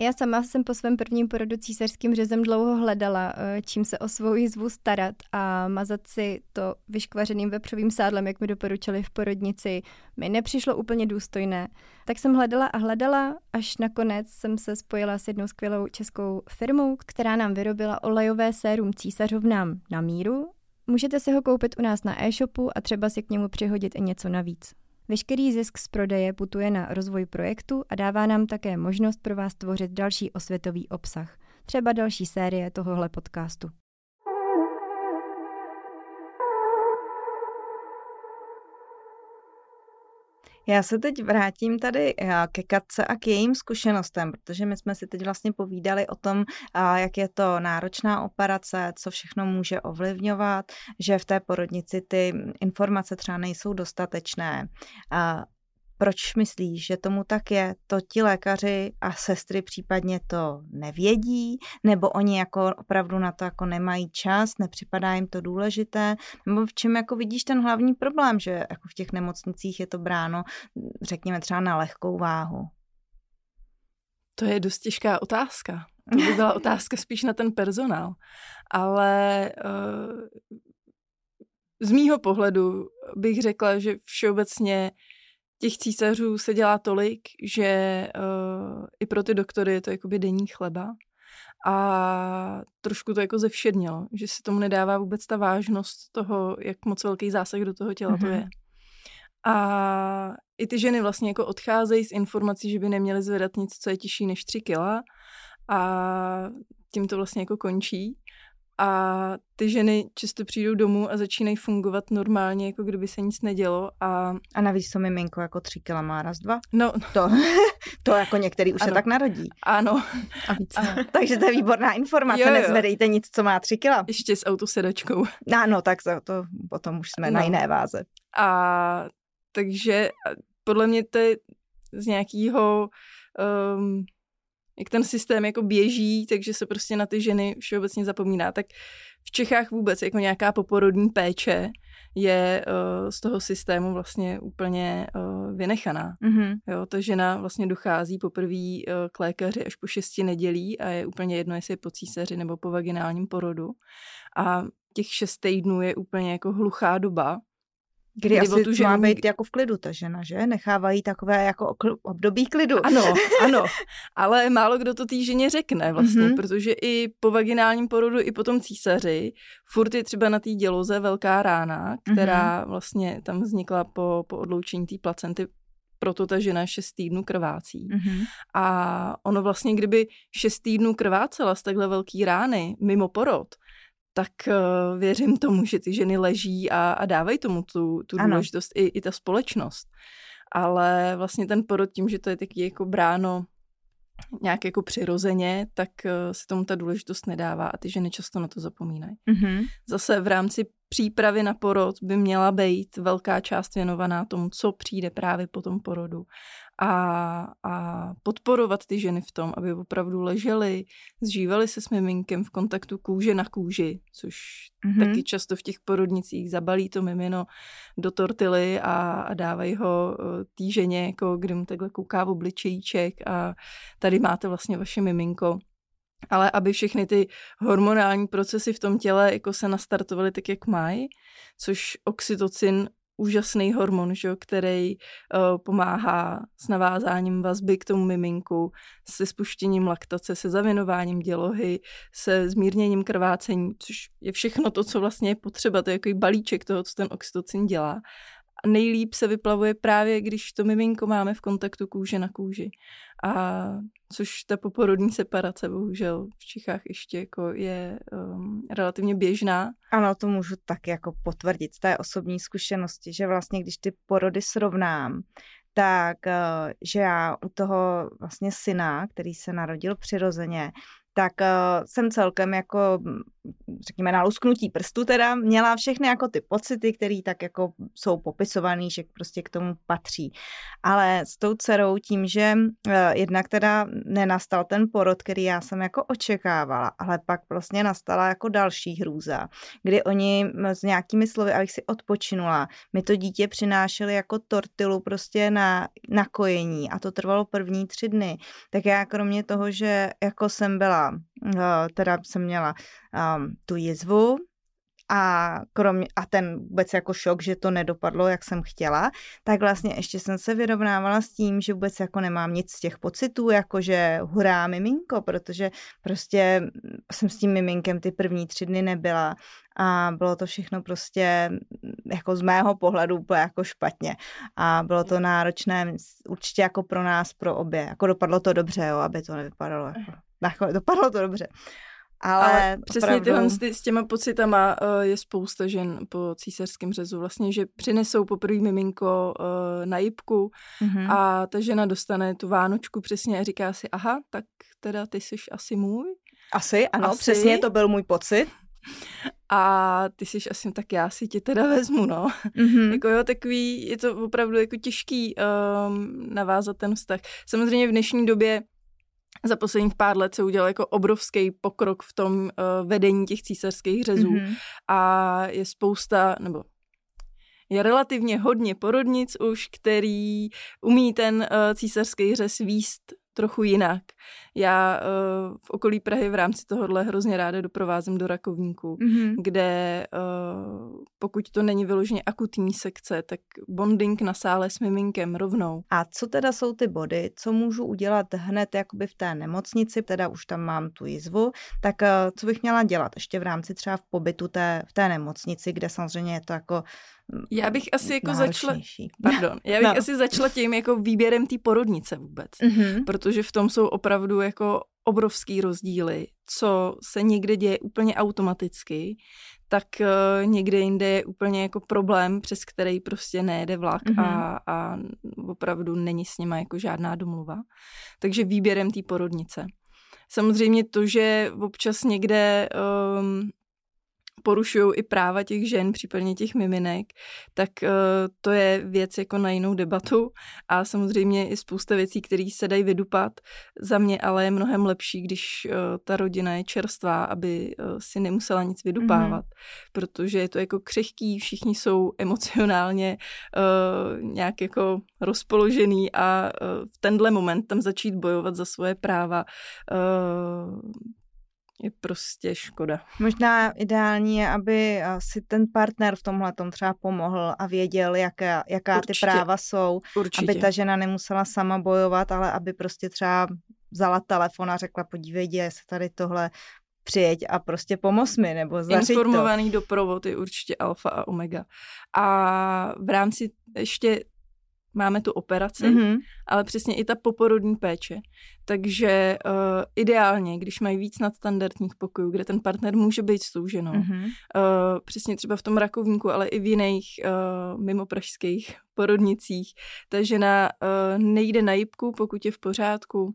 S1: Já sama jsem po svém prvním porodu císařským řezem dlouho hledala, eh, čím se o svou jizvu starat a mazat si to vyškvařeným vepřovým sádlem, jak mi doporučili v porodnici, mi nepřišlo úplně důstojné. Tak jsem hledala a hledala, až nakonec jsem se spojila s jednou skvělou českou firmou, která nám vyrobila olejové sérum císařovnám na míru. Můžete si ho koupit u nás na e-shopu a třeba si k němu přihodit i něco navíc. Veškerý zisk z prodeje putuje na rozvoj projektu a dává nám také možnost pro vás tvořit další osvětový obsah, třeba další série tohohle podcastu.
S2: Já se teď vrátím tady eh, ke Katce a k jejím zkušenostem, protože my jsme si teď vlastně povídali o tom, jak je to náročná operace, co všechno může ovlivňovat, že v té porodnici ty informace třeba nejsou dostatečné. Proč myslíš, že tomu tak je? To ti lékaři a sestry případně to nevědí, nebo oni jako opravdu na to jako nemají čas, nepřipadá jim to důležité, nebo v čem jako vidíš ten hlavní problém, že jako v těch nemocnicích je to bráno, řekněme třeba na lehkou váhu?
S4: To je dost těžká otázka. To by byla (laughs) otázka spíš na ten personál. Ale uh, z mýho pohledu bych řekla, že všeobecně těch císařů se dělá tolik, že uh, i pro ty doktory je to jakoby denní chleba. A trošku to jako zevšednilo, že se tomu nedává vůbec ta vážnost toho, jak moc velký zásah do toho těla mm-hmm. to mhm. je. A i ty ženy vlastně jako odcházejí s informací, že by neměly zvedat nic, co je těžší než 3 kila a tím to vlastně jako končí a ty ženy často přijdou domů a začínají fungovat normálně, jako kdyby se nic nedělo. A,
S2: a navíc to miminko jako tři kila má raz, dva?
S4: No.
S2: To, (laughs) to jako některý už ano. se tak narodí.
S4: Ano.
S2: A víc. A, takže to je výborná informace, jo, jo. nezvedejte nic, co má tři kila.
S4: Ještě s autosedačkou.
S2: Ano, tak to, to potom už jsme no. na jiné váze.
S4: A takže podle mě to je z nějakého um, jak ten systém jako běží, takže se prostě na ty ženy všeobecně zapomíná. Tak v Čechách vůbec jako nějaká poporodní péče je uh, z toho systému vlastně úplně uh, vynechaná. Mm-hmm. Jo, ta žena vlastně dochází poprvé uh, k lékaři až po šesti nedělí a je úplně jedno, jestli je po císaři nebo po vaginálním porodu. A těch šest týdnů je úplně jako hluchá doba,
S2: Kdy, kdy asi tu ženu... má být jako v klidu ta žena, že? Nechávají takové jako období klidu.
S4: Ano, (laughs) ano. Ale málo kdo to té ženě řekne vlastně, mm-hmm. protože i po vaginálním porodu, i po tom císaři, furt je třeba na té děloze velká rána, která mm-hmm. vlastně tam vznikla po, po odloučení té placenty proto ta žena šest týdnů krvácí. Mm-hmm. A ono vlastně, kdyby šest týdnů krvácela z takhle velký rány mimo porod, tak uh, věřím tomu, že ty ženy leží a, a dávají tomu tu, tu důležitost i, i ta společnost. Ale vlastně ten porod tím, že to je taky jako bráno nějak jako přirozeně, tak uh, se tomu ta důležitost nedává a ty ženy často na to zapomínají. Mm-hmm. Zase v rámci přípravy na porod by měla být velká část věnovaná tomu, co přijde právě po tom porodu a, a podporovat ty ženy v tom, aby opravdu ležely, zžívaly se s miminkem v kontaktu kůže na kůži, což mm-hmm. taky často v těch porodnicích zabalí to mimino do tortily a, a dávají ho e, té ženě, jako kdy mu takhle kouká v obličejíček a tady máte vlastně vaše miminko ale aby všechny ty hormonální procesy v tom těle jako se nastartovaly tak, jak mají, což oxytocin úžasný hormon, že, který uh, pomáhá s navázáním vazby k tomu miminku, se spuštěním laktace, se zavěnováním dělohy, se zmírněním krvácení, což je všechno to, co vlastně je potřeba, to je jako balíček toho, co ten oxytocin dělá nejlíp se vyplavuje právě, když to miminko máme v kontaktu kůže na kůži. A což ta poporodní separace bohužel v Čechách ještě jako je um, relativně běžná.
S2: Ano, to můžu tak jako potvrdit z té osobní zkušenosti, že vlastně když ty porody srovnám, tak eh, že já u toho vlastně syna, který se narodil přirozeně, tak uh, jsem celkem jako, řekněme, na lusknutí prstu teda měla všechny jako ty pocity, které tak jako jsou popisované, že prostě k tomu patří. Ale s tou dcerou tím, že uh, jednak teda nenastal ten porod, který já jsem jako očekávala, ale pak vlastně nastala jako další hrůza, kdy oni s nějakými slovy, abych si odpočinula, mi to dítě přinášeli jako tortilu prostě na, na kojení a to trvalo první tři dny. Tak já kromě toho, že jako jsem byla Eh, teda jsem měla um, tu jizvu, a, kromě, a ten vůbec jako šok, že to nedopadlo, jak jsem chtěla, tak vlastně ještě jsem se vyrovnávala s tím, že vůbec jako nemám nic z těch pocitů, jako že hurá miminko, protože prostě jsem s tím miminkem ty první tři dny nebyla a bylo to všechno prostě jako z mého pohledu úplně jako špatně. A bylo to náročné určitě jako pro nás, pro obě, jako dopadlo to dobře, jo, aby to nevypadalo jako nakonec dopadlo to dobře. Ale, Ale
S4: přesně opravdu... tyhle s, s těma pocitama uh, je spousta žen po císařském řezu. Vlastně, že přinesou poprvé miminko uh, na jibku mm-hmm. a ta žena dostane tu vánočku přesně a říká si, aha, tak teda ty jsi asi můj.
S2: Asi, ano, asi. přesně to byl můj pocit.
S4: A ty jsi asi, tak já si tě teda vezmu, no. Mm-hmm. jako jo, takový, je to opravdu jako těžký um, navázat ten vztah. Samozřejmě v dnešní době za posledních pár let se udělal jako obrovský pokrok v tom uh, vedení těch císařských řezů mm-hmm. a je spousta, nebo je relativně hodně porodnic už, který umí ten uh, císařský řez výst trochu jinak. Já uh, v okolí Prahy v rámci tohohle hrozně ráda doprovázím do rakovníku, mm-hmm. kde uh, pokud to není vyloženě akutní sekce, tak bonding na sále s miminkem rovnou.
S2: A co teda jsou ty body, co můžu udělat hned jakoby v té nemocnici, teda už tam mám tu jizvu, tak uh, co bych měla dělat ještě v rámci třeba v pobytu té, v té nemocnici, kde samozřejmě je to jako
S4: já bych asi jako začala, (laughs) pardon, já bych no. asi začala tím jako výběrem té porodnice vůbec, mm-hmm. protože v tom jsou opravdu jako obrovský rozdíly, co se někde děje úplně automaticky, tak uh, někde jinde je úplně jako problém, přes který prostě nejede vlak mm-hmm. a, a opravdu není s nima jako žádná domluva. Takže výběrem té porodnice. Samozřejmě to, že občas někde um, porušují i práva těch žen, případně těch miminek, tak uh, to je věc jako na jinou debatu a samozřejmě i spousta věcí, které se dají vydupat. Za mě ale je mnohem lepší, když uh, ta rodina je čerstvá, aby uh, si nemusela nic vydupávat, mm-hmm. protože je to jako křehký, všichni jsou emocionálně nějak jako rozpoložený a v tenhle moment tam začít bojovat za svoje práva je prostě škoda.
S2: Možná ideální je, aby eh, si ten partner v tomhle tom třeba pomohl a věděl, jaká, jaká ty práva jsou, Určitě. aby ta žena nemusela sama bojovat, ale aby prostě třeba vzala telefon a řekla, podívej, děje se tady tohle, přijeď a prostě pomoz mi, nebo zařiď
S4: Informovaný to. doprovod je určitě alfa a omega. A v rámci ještě máme tu operaci, mm-hmm. ale přesně i ta poporodní péče. Takže uh, ideálně, když mají víc nadstandardních pokojů, kde ten partner může být s tou ženou, mm-hmm. uh, přesně třeba v tom rakovníku, ale i v jiných uh, mimo pražských porodnicích, ta žena uh, nejde na jibku, pokud je v pořádku,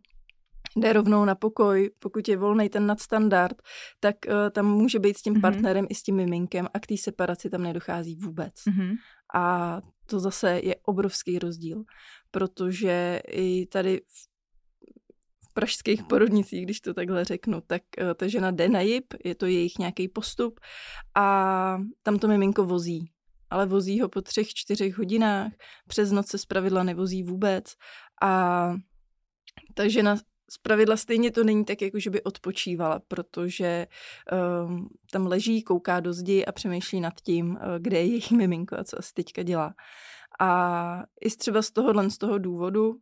S4: jde rovnou na pokoj, pokud je volný ten nadstandard, tak uh, tam může být s tím mm-hmm. partnerem i s tím miminkem a k té separaci tam nedochází vůbec. Mm-hmm. A to zase je obrovský rozdíl, protože i tady v pražských porodnicích, když to takhle řeknu, tak uh, ta žena jde na jib, je to jejich nějaký postup a tam to miminko vozí. Ale vozí ho po třech, čtyřech hodinách, přes noc se zpravidla nevozí vůbec a ta žena z pravidla stejně to není tak, jako že by odpočívala, protože um, tam leží, kouká do zdi a přemýšlí nad tím, uh, kde je jejich miminko a co asi teďka dělá. A i třeba z tohohle, z toho důvodu,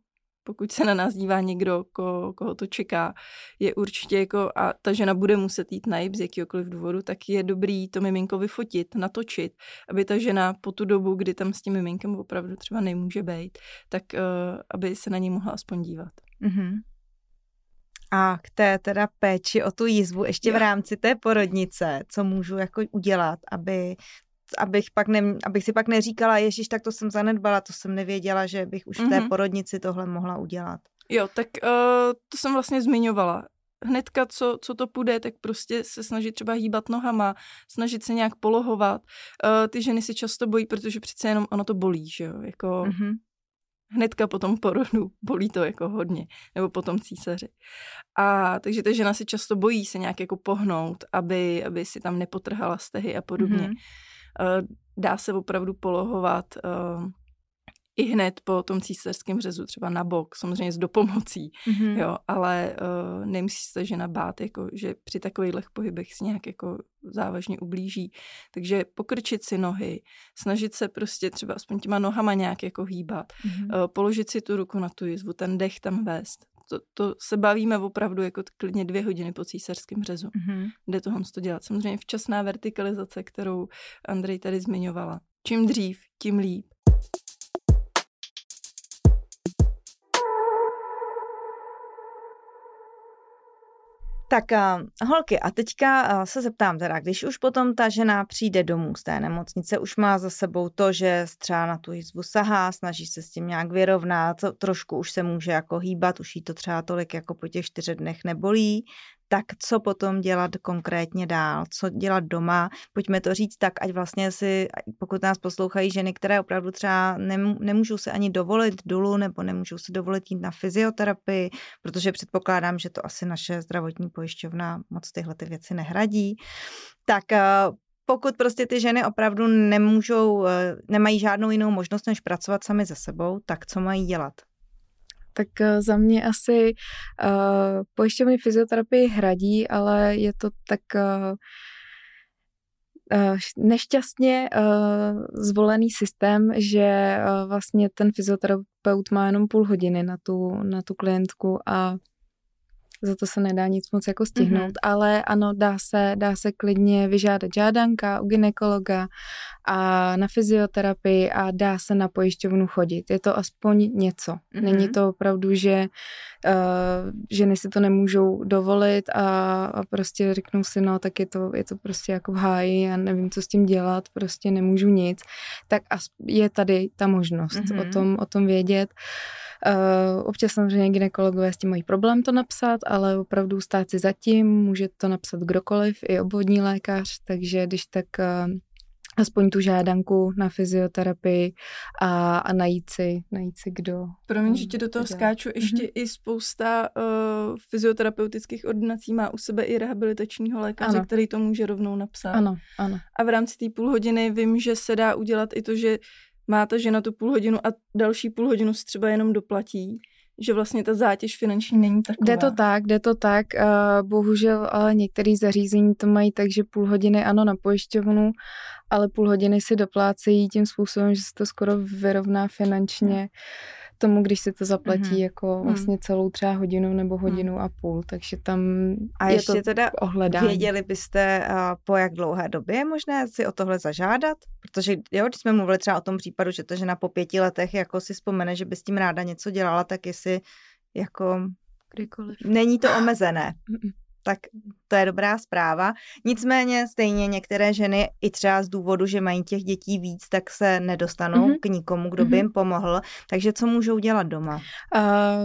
S4: pokud se na nás dívá někdo, ko, koho to čeká, je určitě jako, a ta žena bude muset jít na z jakýkoliv důvodu, tak je dobrý to miminko vyfotit, natočit, aby ta žena po tu dobu, kdy tam s tím miminkem opravdu třeba nemůže být, tak uh, aby se na ní mohla aspoň dívat. Mm-hmm.
S2: A k té teda péči o tu jízvu ještě v rámci té porodnice, co můžu jako udělat, aby abych, pak ne, abych si pak neříkala, ježiš, tak to jsem zanedbala, to jsem nevěděla, že bych už v té mm-hmm. porodnici tohle mohla udělat.
S4: Jo, tak uh, to jsem vlastně zmiňovala. Hnedka, co, co to půjde, tak prostě se snažit třeba hýbat nohama, snažit se nějak polohovat. Uh, ty ženy si často bojí, protože přece jenom ono to bolí, že jo, jako... Mm-hmm hnedka po tom porodu, bolí to jako hodně, nebo potom císaři. A takže ta žena si často bojí se nějak jako pohnout, aby, aby si tam nepotrhala stehy a podobně. Mm-hmm. Dá se opravdu polohovat uh, i hned po tom císařském řezu, třeba na bok, samozřejmě s dopomocí, mm-hmm. jo, ale uh, nemusí se žena bát, jako, že při takových pohybech si nějak jako závažně ublíží. Takže pokrčit si nohy, snažit se prostě třeba aspoň těma nohama nějak jako hýbat, mm-hmm. uh, položit si tu ruku na tu jizvu, ten dech tam vést. To, to se bavíme opravdu jako klidně dvě hodiny po císařském řezu. Mm-hmm. Jde tohle to dělat. Samozřejmě včasná vertikalizace, kterou Andrej tady zmiňovala. Čím dřív, tím líp.
S2: Tak uh, holky, a teďka uh, se zeptám teda, když už potom ta žena přijde domů z té nemocnice, už má za sebou to, že třeba na tu jizvu sahá, snaží se s tím nějak vyrovnat, trošku už se může jako hýbat, už jí to třeba tolik jako po těch čtyřech dnech nebolí, tak co potom dělat konkrétně dál, co dělat doma. Pojďme to říct tak, ať vlastně si, pokud nás poslouchají ženy, které opravdu třeba nemůžou se ani dovolit dolů nebo nemůžou se dovolit jít na fyzioterapii, protože předpokládám, že to asi naše zdravotní pojišťovna moc tyhle ty věci nehradí, tak eh, pokud prostě ty ženy opravdu nemůžou, eh, nemají žádnou jinou možnost, než pracovat sami se sebou, tak co mají dělat?
S3: Tak eh, za mě asi uh, pojišťovny fyzioterapii hradí, ale je to tak uh, nešťastně uh, zvolený systém, že uh, vlastně ten fyzioterapeut má jenom půl hodiny na tu, na tu klientku a za to se nedá nic moc jako stihnout, mm-hmm. ale ano, dá se, dá se klidně vyžádat žádanka u ginekologa a na fyzioterapii a dá se na pojišťovnu chodit. Je to aspoň něco. Mm-hmm. Není to opravdu, že uh, ženy si to nemůžou dovolit a, a prostě řeknou si, no tak je to, je to prostě jako v háji, já nevím, co s tím dělat, prostě nemůžu nic. Tak je tady ta možnost mm-hmm. o, tom, o tom vědět. Uh, občas samozřejmě ginekologové s tím mají problém to napsat, ale opravdu stát si zatím, může to napsat kdokoliv, i obvodní lékař, takže když tak uh, aspoň tu žádanku na fyzioterapii a, a najít, si, najít si, kdo.
S4: Promiň, že ti do toho dělá. skáču, ještě mm-hmm. i spousta uh, fyzioterapeutických ordinací má u sebe i rehabilitačního lékaře, ano. který to může rovnou napsat.
S3: Ano, ano.
S4: A v rámci té půl hodiny vím, že se dá udělat i to, že má ta žena tu půl hodinu a další půl hodinu si třeba jenom doplatí že vlastně ta zátěž finanční není taková.
S3: Jde to tak, jde to tak. Uh, bohužel ale některé zařízení to mají tak, že půl hodiny ano na pojišťovnu, ale půl hodiny si doplácejí tím způsobem, že se to skoro vyrovná finančně. Hmm tomu, když se to zaplatí mm-hmm. jako mhm. vlastně celou třeba hodinu nebo mhm. hodinu mm. a půl, takže tam
S2: a
S3: je
S2: ještě
S3: to
S2: teda
S3: ohledání.
S2: věděli byste, uh, po jak dlouhé době je možné si o tohle zažádat? Protože jo, když jsme mluvili třeba o tom případu, že ta žena po pěti letech jako si vzpomene, že by s tím ráda něco dělala, tak jestli jako
S3: kdykoliv.
S2: Není to omezené. tak to je dobrá zpráva. Nicméně stejně některé ženy i třeba z důvodu, že mají těch dětí víc, tak se nedostanou mm-hmm. k nikomu, kdo by mm-hmm. jim pomohl. Takže co můžou dělat doma?
S3: Uh,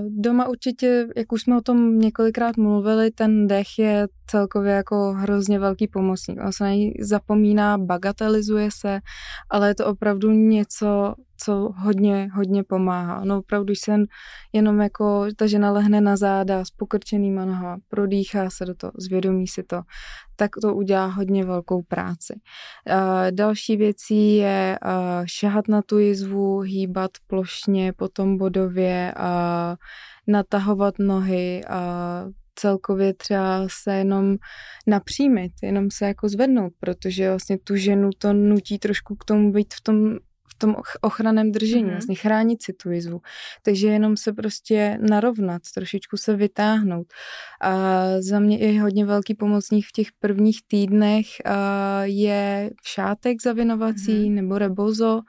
S3: doma určitě, jak už jsme o tom několikrát mluvili, ten dech je celkově jako hrozně velký pomocník. On se na něj zapomíná, bagatelizuje se, ale je to opravdu něco, co hodně, hodně pomáhá. No opravdu, když se jenom jako ta žena lehne na záda s pokrčenýma nohama, prodýchá se do toho, zvědomí si to, tak to udělá hodně velkou práci. Uh, další věcí je uh, šahat na tu jizvu, hýbat plošně, potom bodově, uh, natahovat nohy, celkově třeba se jenom napřímit, jenom se jako zvednout, protože vlastně tu ženu to nutí trošku k tomu být v tom tom ochranném držení, mm-hmm. vlastně chránit si tu jizvu. Takže jenom se prostě narovnat, trošičku se vytáhnout. A za mě je hodně velký pomocník v těch prvních týdnech je šátek zavinovací mm-hmm. nebo rebozo,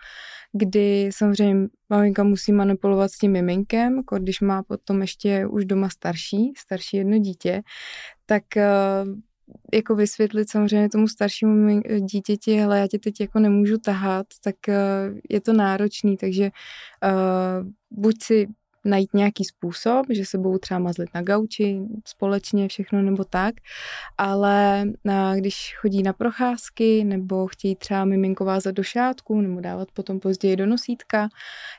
S3: kdy samozřejmě maminka musí manipulovat s tím miminkem, jako když má potom ještě už doma starší, starší jedno dítě, tak jako vysvětlit samozřejmě tomu staršímu dítěti, hele, já tě teď jako nemůžu tahat, tak uh, je to náročný, takže uh, buď si najít nějaký způsob, že se budou třeba mazlit na gauči společně všechno nebo tak, ale když chodí na procházky nebo chtějí třeba miminko vázat do šátku nebo dávat potom později do nosítka,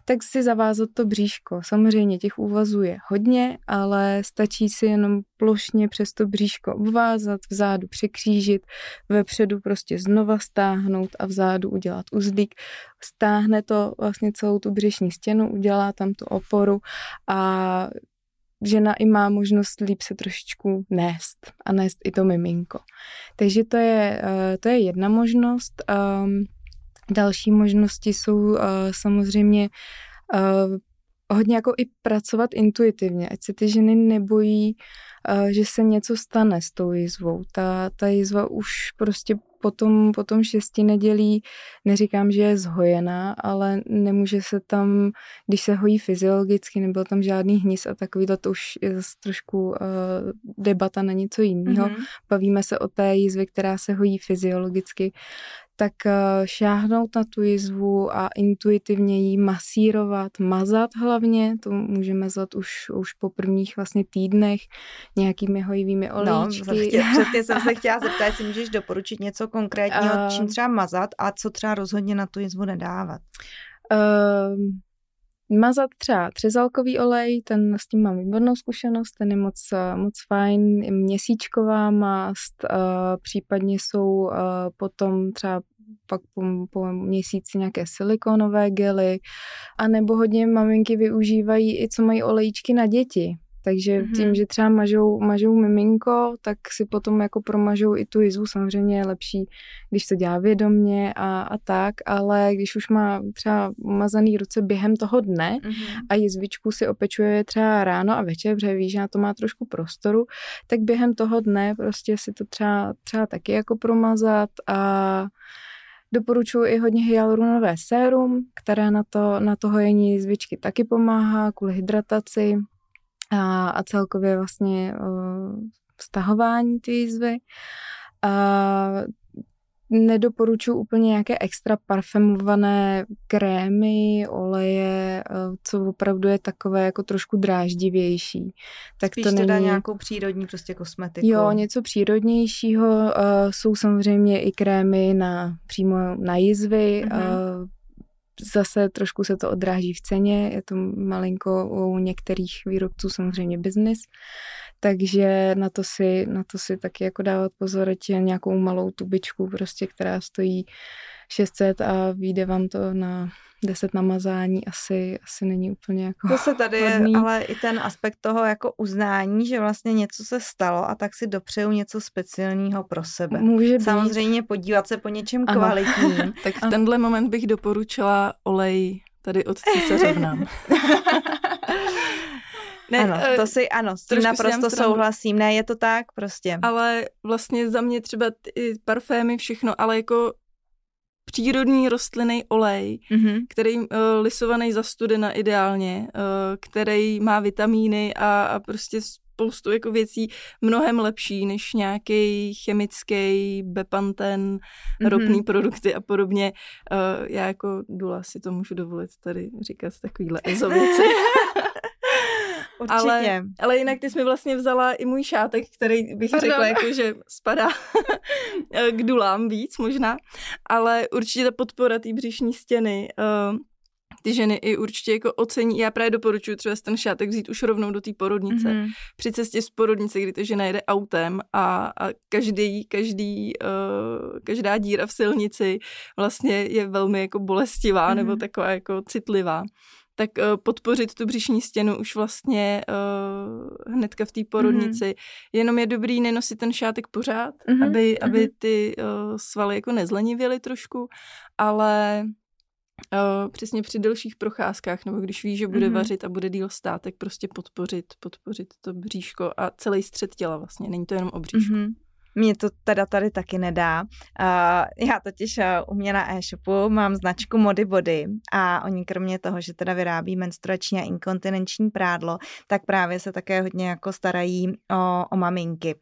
S3: tak si zavázat to bříško. Samozřejmě těch úvazů je hodně, ale stačí si jenom plošně přes to bříško obvázat, vzadu překřížit, vepředu prostě znova stáhnout a vzadu udělat uzlík. Stáhne to vlastně celou tu břišní stěnu, udělá tam tu oporu a žena i má možnost líp se trošičku nést a nést i to miminko. Takže to je, eh, to je jedna možnost. Ehm, další možnosti jsou eh, samozřejmě eh, hodně jako i pracovat intuitivně, ať se ty ženy nebojí, že se něco stane s tou jizvou. Ta, ta jizva už prostě potom, potom šesti nedělí, neříkám, že je zhojená, ale nemůže se tam, když se hojí fyziologicky, nebyl tam žádný hnis a takový, to už je zase trošku uh, debata na něco jiného. Mm-hmm. Bavíme se o té jizvě, která se hojí fyziologicky tak eh, šáhnout na tu jizvu a intuitivně ji masírovat, mazat hlavně, to můžeme mazat už, už po prvních vlastně týdnech nějakými hojivými no, olejčky. No,
S2: chtěla, přesně jsem se (laughs) chtěla zeptat, jestli můžeš doporučit něco konkrétního, uh, čím třeba mazat a co třeba rozhodně na tu jizvu nedávat. Uh,
S3: mazat třeba třezalkový olej, ten s tím mám výbornou zkušenost, ten je moc, moc fajn, měsíčková mast, uh, případně jsou uh, potom třeba pak po, po měsíci nějaké silikonové gely, a nebo hodně maminky využívají i co mají olejčky na děti, takže mm-hmm. tím, že třeba mažou, mažou miminko, tak si potom jako promažou i tu jizvu. Samozřejmě je lepší, když to dělá vědomně a, a tak, ale když už má třeba umazaný ruce během toho dne mm-hmm. a jizvičku si opečuje třeba ráno a večer, protože ví, že na to má trošku prostoru, tak během toho dne prostě si to třeba, třeba taky jako promazat a Doporučuji i hodně hyaluronové sérum, které na to, na to hojení jizvičky taky pomáhá kvůli hydrataci a, a celkově vlastně uh, vztahování ty jizvy. A nedoporučuji úplně nějaké extra parfumované krémy, oleje, co opravdu je takové jako trošku dráždivější.
S2: Tak Spíš to není... teda nějakou přírodní prostě kosmetiku.
S3: Jo, něco přírodnějšího. Jsou samozřejmě i krémy na, přímo na jizvy, mm-hmm zase trošku se to odráží v ceně, je to malinko u některých výrobců samozřejmě biznis, takže na to si, na to si taky jako dávat pozor, ať nějakou malou tubičku prostě, která stojí 600 a vyjde vám to na 10 namazání asi, asi není úplně jako
S2: To se tady hodný. je ale i ten aspekt toho jako uznání, že vlastně něco se stalo a tak si dopřeju něco speciálního pro sebe. Může být. Samozřejmě podívat se po něčem ano. kvalitním. (laughs)
S4: tak v tenhle moment bych doporučila olej tady od císařovna. (laughs)
S2: Ne, ano, eh, to si, ano, s tím naprosto souhlasím. Ne, je to tak prostě.
S4: Ale vlastně za mě třeba ty parfémy, všechno, ale jako přírodní rostlinný olej, mm-hmm. který uh, lisovaný za studena ideálně, uh, který má vitamíny a, a prostě spoustu jako věcí mnohem lepší než nějaký chemický bepanten, mm-hmm. ropný produkty a podobně. Uh, já jako Dula si to můžu dovolit tady říkat takovýhle (laughs) ezo věci.
S2: Určitě.
S4: Ale, ale jinak ty jsi mi vlastně vzala i můj šátek, který bych Pardon. řekla, jako, že spadá (laughs) k dulám víc možná. Ale určitě ta podpora té břišní stěny uh, ty ženy i určitě jako ocení. Já právě doporučuji třeba ten šátek vzít už rovnou do té porodnice. Mm-hmm. Při cestě z porodnice, kdy ta žena jede autem a, a každý, každý, uh, každá díra v silnici vlastně je velmi jako bolestivá mm-hmm. nebo taková jako citlivá tak uh, podpořit tu břišní stěnu už vlastně uh, hnedka v té porodnici. Mm-hmm. Jenom je dobrý nenosit ten šátek pořád, mm-hmm. aby, aby ty uh, svaly jako nezlenivěly trošku, ale Uh, přesně při delších procházkách, nebo když ví, že bude mm-hmm. vařit a bude díl stát, tak prostě podpořit, podpořit to bříško a celý střed těla vlastně, není to jenom o bříšku. Mm-hmm.
S2: Mě to teda tady taky nedá. Uh, já totiž uh, u mě na e-shopu mám značku Mody Body a oni kromě toho, že teda vyrábí menstruační a inkontinenční prádlo, tak právě se také hodně jako starají o, o maminky.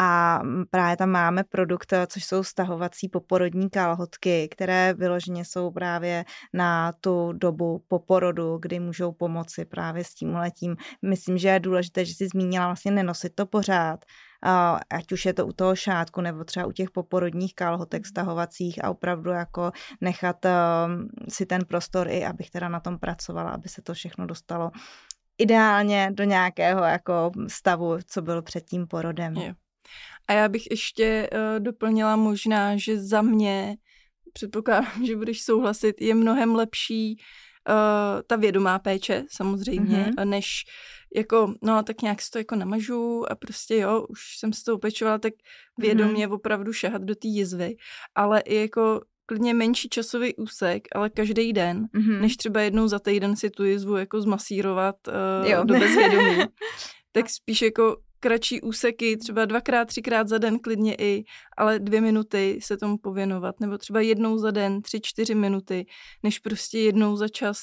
S2: A právě tam máme produkt, což jsou stahovací poporodní kalhotky, které vyloženě jsou právě na tu dobu po porodu, kdy můžou pomoci právě s tím letím. Myslím, že je důležité, že si zmínila vlastně nenosit to pořád, ať už je to u toho šátku nebo třeba u těch poporodních kalhotek stahovacích a opravdu jako nechat um, si ten prostor i, abych teda na tom pracovala, aby se to všechno dostalo ideálně do nějakého jako stavu, co bylo před tím porodem. Je.
S4: A já bych ještě uh, doplnila možná, že za mě, předpokládám, (laughs) že budeš souhlasit, je mnohem lepší uh, ta vědomá péče samozřejmě, mm-hmm. než jako, no tak nějak si to jako namažu a prostě jo, už jsem se to upečovala, tak vědomě mm-hmm. opravdu šahat do té jizvy, ale i jako klidně menší časový úsek, ale každý den, mm-hmm. než třeba jednou za týden si tu jizvu jako zmasírovat uh, do bezvědomí. (laughs) tak spíš jako kratší úseky, třeba dvakrát, třikrát za den klidně i, ale dvě minuty se tomu pověnovat, nebo třeba jednou za den, tři, čtyři minuty, než prostě jednou za čas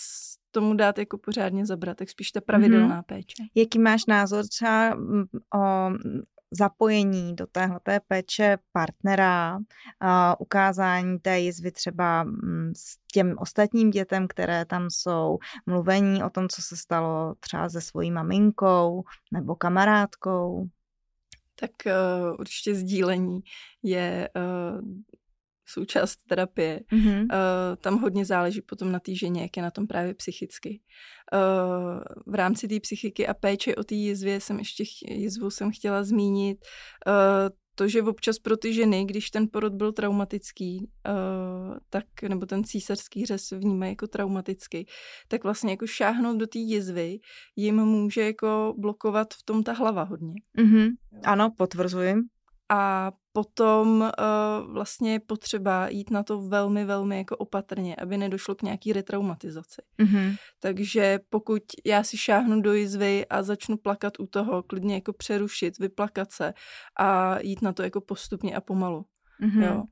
S4: tomu dát jako pořádně zabrat, tak spíš ta pravidelná mm-hmm. péče.
S2: Jaký máš názor třeba o zapojení do téhle péče partnera, a ukázání té jizvy třeba s těm ostatním dětem, které tam jsou, mluvení o tom, co se stalo třeba se svojí maminkou nebo kamarádkou?
S4: Tak uh, určitě sdílení je uh, součást terapie. Mm-hmm. Uh, tam hodně záleží potom na té ženě, jak je na tom právě psychicky. Uh, v rámci té psychiky a péče o té jizvě jsem ještě jizvu jsem chtěla zmínit uh, to, že občas pro ty ženy, když ten porod byl traumatický, uh, tak, nebo ten císařský řez vnímají jako traumatický, tak vlastně jako šáhnout do té jizvy jim může jako blokovat v tom ta hlava hodně.
S2: Mm-hmm. Ano, potvrzuji.
S4: A potom uh, vlastně je potřeba jít na to velmi, velmi jako opatrně, aby nedošlo k nějaký retraumatizaci. Mm-hmm. Takže pokud já si šáhnu do jizvy a začnu plakat u toho, klidně jako přerušit, vyplakat se a jít na to jako postupně a pomalu. Mm-hmm. Jo.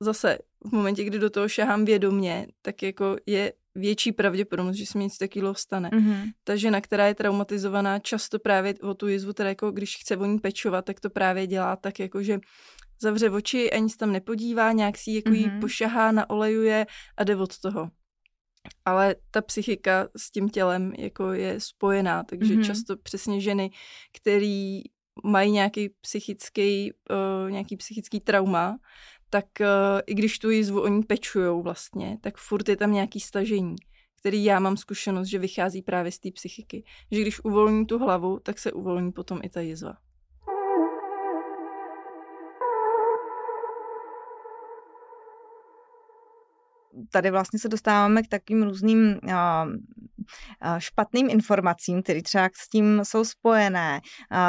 S4: Zase v momentě, kdy do toho šahám vědomně, tak jako je větší pravděpodobnost, že se mi něco takového stane. Mm-hmm. Ta žena, která je traumatizovaná, často právě o tu jizvu, teda jako když chce o ní pečovat, tak to právě dělá tak, jako že zavře oči, ani se tam nepodívá, nějak si jako mm-hmm. jí pošahá, naolejuje a jde od toho. Ale ta psychika s tím tělem jako je spojená, takže mm-hmm. často přesně ženy, který mají nějaký psychický, uh, nějaký psychický trauma, tak uh, i když tu jizvu oni pečujou vlastně, tak furt je tam nějaký stažení, který já mám zkušenost, že vychází právě z té psychiky. Že když uvolní tu hlavu, tak se uvolní potom i ta jizva.
S2: Tady vlastně se dostáváme k takovým různým špatným informacím, které třeba s tím jsou spojené.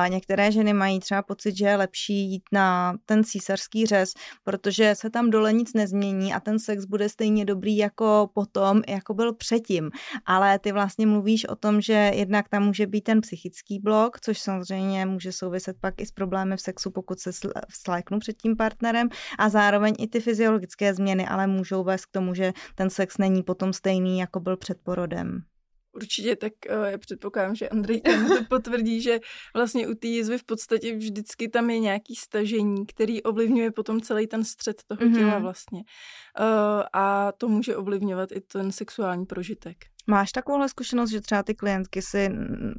S2: Některé ženy mají třeba pocit, že je lepší jít na ten císařský řez, protože se tam dole nic nezmění a ten sex bude stejně dobrý jako potom, jako byl předtím. Ale ty vlastně mluvíš o tom, že jednak tam může být ten psychický blok, což samozřejmě může souviset pak i s problémy v sexu, pokud se sléknu před tím partnerem a zároveň i ty fyziologické změny, ale můžou vést k tomu, že ten sex není potom stejný, jako byl před porodem.
S4: Určitě, tak uh, já předpokládám, že Andrej tam to (laughs) potvrdí, že vlastně u té jizvy v podstatě vždycky tam je nějaký stažení, který ovlivňuje potom celý ten střed toho mm-hmm. těla vlastně. Uh, a to může ovlivňovat i ten sexuální prožitek.
S2: Máš takovouhle zkušenost, že třeba ty klientky si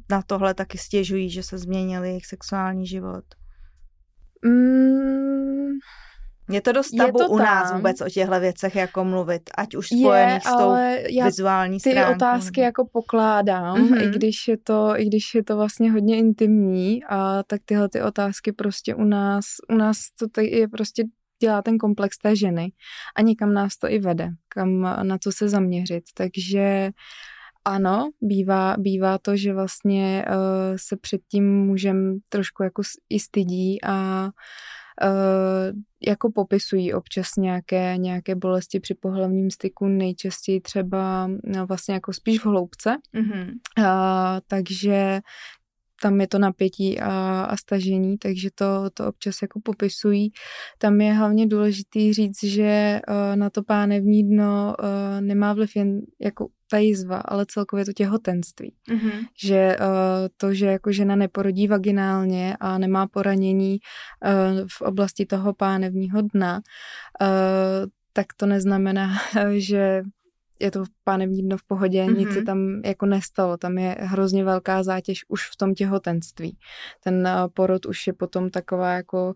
S2: na tohle taky stěžují, že se změnil jejich sexuální život? Mm, je to dost tabu to u nás tam. vůbec o těchto věcech jako mluvit, ať už spojených je, s tou já vizuální
S3: ty
S2: stránkou.
S3: Ty otázky nebo... jako pokládám, mm-hmm. i, když je to, i když je to vlastně hodně intimní, a tak tyhle ty otázky prostě u nás, u nás to tady je prostě dělá ten komplex té ženy a někam nás to i vede, kam na co se zaměřit. Takže ano, bývá, bývá to, že vlastně uh, se před tím můžem trošku jako i stydí a uh, jako popisují občas nějaké, nějaké bolesti při pohlavním styku, nejčastěji třeba no, vlastně jako spíš v hloubce. Mm-hmm. Uh, takže tam je to napětí a, a stažení, takže to, to občas jako popisují. Tam je hlavně důležitý říct, že uh, na to pánevní dno uh, nemá vliv jen jako ta jizva, ale celkově to těhotenství. Mm-hmm. Že uh, to, že jako žena neporodí vaginálně a nemá poranění uh, v oblasti toho pánevního dna, uh, tak to neznamená, (laughs) že je to pánevní dno v pohodě, mm-hmm. nic se tam jako nestalo, tam je hrozně velká zátěž už v tom těhotenství. Ten porod už je potom taková jako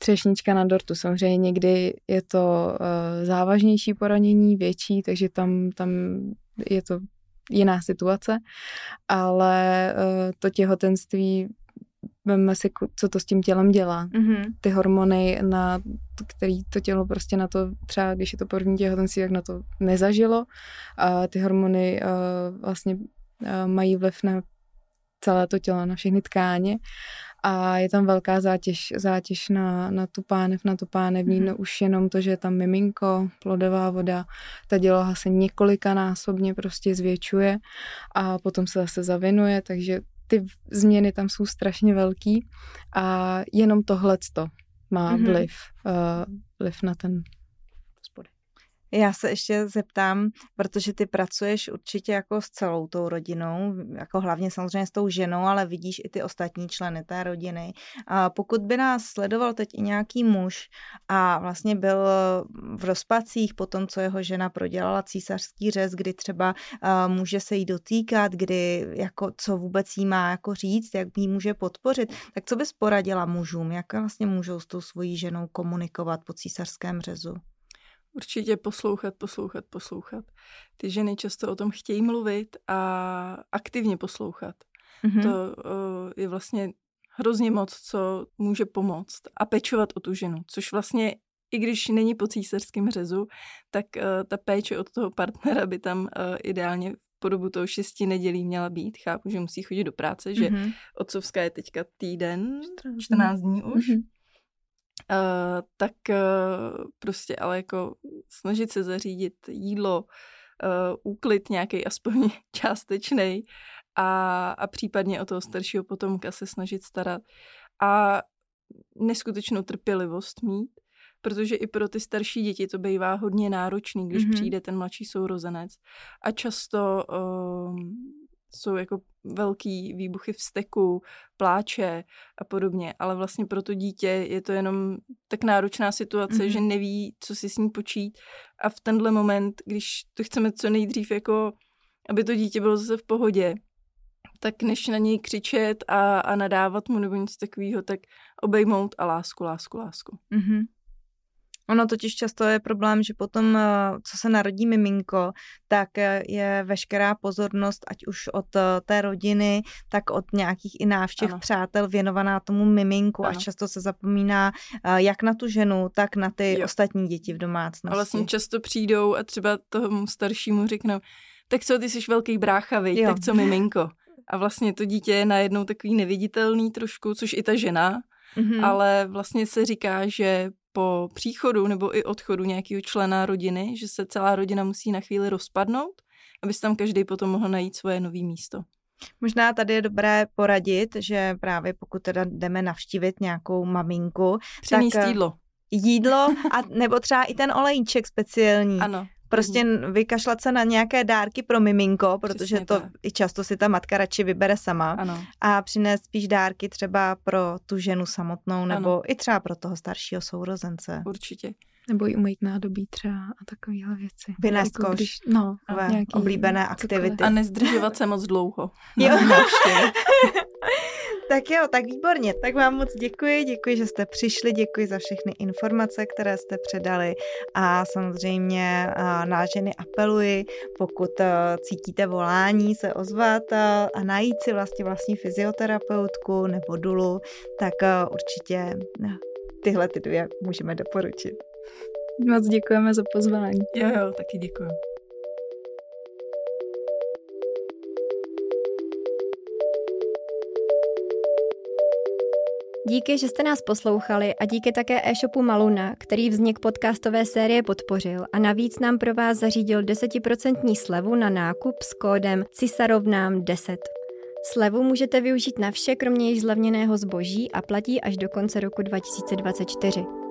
S3: třešnička na dortu. Samozřejmě někdy je to uh, závažnější poranění, větší, takže tam, tam je to jiná situace, ale uh, to těhotenství veme si, co to s tím tělem dělá. Mm-hmm. Ty hormony, na který to tělo prostě na to, třeba když je to první těhotenství, tak na to nezažilo. A ty hormony uh, vlastně uh, mají vliv na celé to tělo, na všechny tkáně a je tam velká zátěž, zátěž na, na tu pánev, na tu pánevní, mm-hmm. no už jenom to, že je tam miminko, plodová voda, ta děloha se několikanásobně prostě zvětšuje a potom se zase zavinuje, takže ty změny tam jsou strašně velký a jenom tohleto má mm-hmm. vliv, uh, vliv na ten
S2: já se ještě zeptám, protože ty pracuješ určitě jako s celou tou rodinou, jako hlavně samozřejmě s tou ženou, ale vidíš i ty ostatní členy té rodiny. A pokud by nás sledoval teď i nějaký muž a vlastně byl v rozpacích po tom, co jeho žena prodělala císařský řez, kdy třeba může se jí dotýkat, kdy jako co vůbec jí má jako říct, jak jí může podpořit, tak co bys poradila mužům, jak vlastně můžou s tou svojí ženou komunikovat po císařském řezu?
S4: Určitě poslouchat, poslouchat, poslouchat. Ty ženy často o tom chtějí mluvit a aktivně poslouchat. Mm-hmm. To uh, je vlastně hrozně moc, co může pomoct a pečovat o tu ženu, což vlastně i když není po císařském řezu, tak uh, ta péče od toho partnera by tam uh, ideálně po dobu toho šesti nedělí měla být. Chápu, že musí chodit do práce, že mm-hmm. otcovská je teďka týden, 14 dní už. Mm-hmm. Uh, tak uh, prostě ale jako snažit se zařídit jídlo, uh, úklid nějaký aspoň (laughs) částečný a, a případně o toho staršího potomka se snažit starat a neskutečnou trpělivost mít, protože i pro ty starší děti to bývá hodně náročný, když mm-hmm. přijde ten mladší sourozenec a často uh, jsou jako velký výbuchy vzteku, pláče a podobně, ale vlastně pro to dítě je to jenom tak náročná situace, mm-hmm. že neví, co si s ní počít a v tenhle moment, když to chceme co nejdřív jako, aby to dítě bylo zase v pohodě, tak než na něj křičet a, a nadávat mu nebo něco takového, tak obejmout a lásku, lásku, lásku. Mm-hmm.
S2: Ono totiž často je problém, že potom, eh, co se narodí miminko, tak eh, je veškerá pozornost, ať už od eh, té rodiny, tak od nějakých i návštěv ano. přátel věnovaná tomu miminku ano. a často se zapomíná jak na tu ženu, tak na ty jo. ostatní děti v domácnosti.
S4: A vlastně často přijdou a třeba tomu staršímu řeknou, tak co, ty jsi velký brácha, viď? tak co miminko. A vlastně to dítě je najednou takový neviditelný trošku, což i ta žena, mm-hmm. ale vlastně se říká, že po příchodu nebo i odchodu nějakého člena rodiny, že se celá rodina musí na chvíli rozpadnout, aby si tam každý potom mohl najít svoje nové místo.
S2: Možná tady je dobré poradit, že právě pokud teda jdeme navštívit nějakou maminku,
S4: Přinést tak jídlo.
S2: Jídlo a nebo třeba i ten olejček speciální.
S4: Ano.
S2: Prostě mm. vykašlat se na nějaké dárky pro miminko, protože Přesně to tak. i často si ta matka radši vybere sama.
S4: Ano.
S2: A přinést spíš dárky třeba pro tu ženu samotnou nebo ano. i třeba pro toho staršího sourozence.
S4: Určitě.
S3: Nebo i umýt nádobí třeba a takovéhle věci.
S2: Vynést jako koš. Když, no, nějaký oblíbené aktivity.
S4: A nezdržovat se moc dlouho. (laughs)
S2: Jo. (laughs) tak jo, tak výborně. Tak vám moc děkuji, děkuji, že jste přišli, děkuji za všechny informace, které jste předali a samozřejmě na ženy apeluji, pokud cítíte volání se ozvat a najít si vlastně vlastní fyzioterapeutku nebo dulu, tak určitě tyhle ty dvě můžeme doporučit.
S3: Moc děkujeme za pozvání.
S4: Jo, jo, taky děkuji.
S1: Díky, že jste nás poslouchali a díky také e-shopu Maluna, který vznik podcastové série podpořil a navíc nám pro vás zařídil 10% slevu na nákup s kódem CISAROVNÁM 10. Slevu můžete využít na vše, kromě již zlevněného zboží a platí až do konce roku 2024.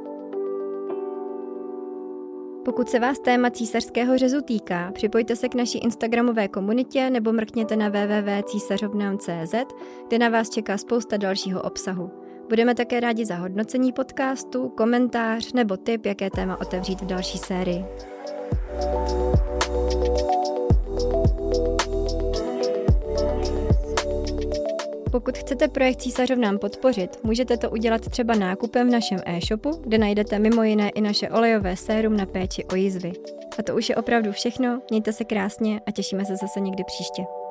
S1: Pokud se vás téma císařského řezu týká, připojte se k naší Instagramové komunitě nebo mrkněte na www.císařovnám.cz, kde na vás čeká spousta dalšího obsahu. Budeme také rádi za hodnocení podcastu, komentář nebo tip, jaké téma otevřít v další sérii. Pokud chcete projekt Císařovnám podpořit, můžete to udělat třeba nákupem v našem e-shopu, kde najdete mimo jiné i naše olejové sérum na péči o jizvy. A to už je opravdu všechno, mějte se krásně a těšíme se zase někdy příště.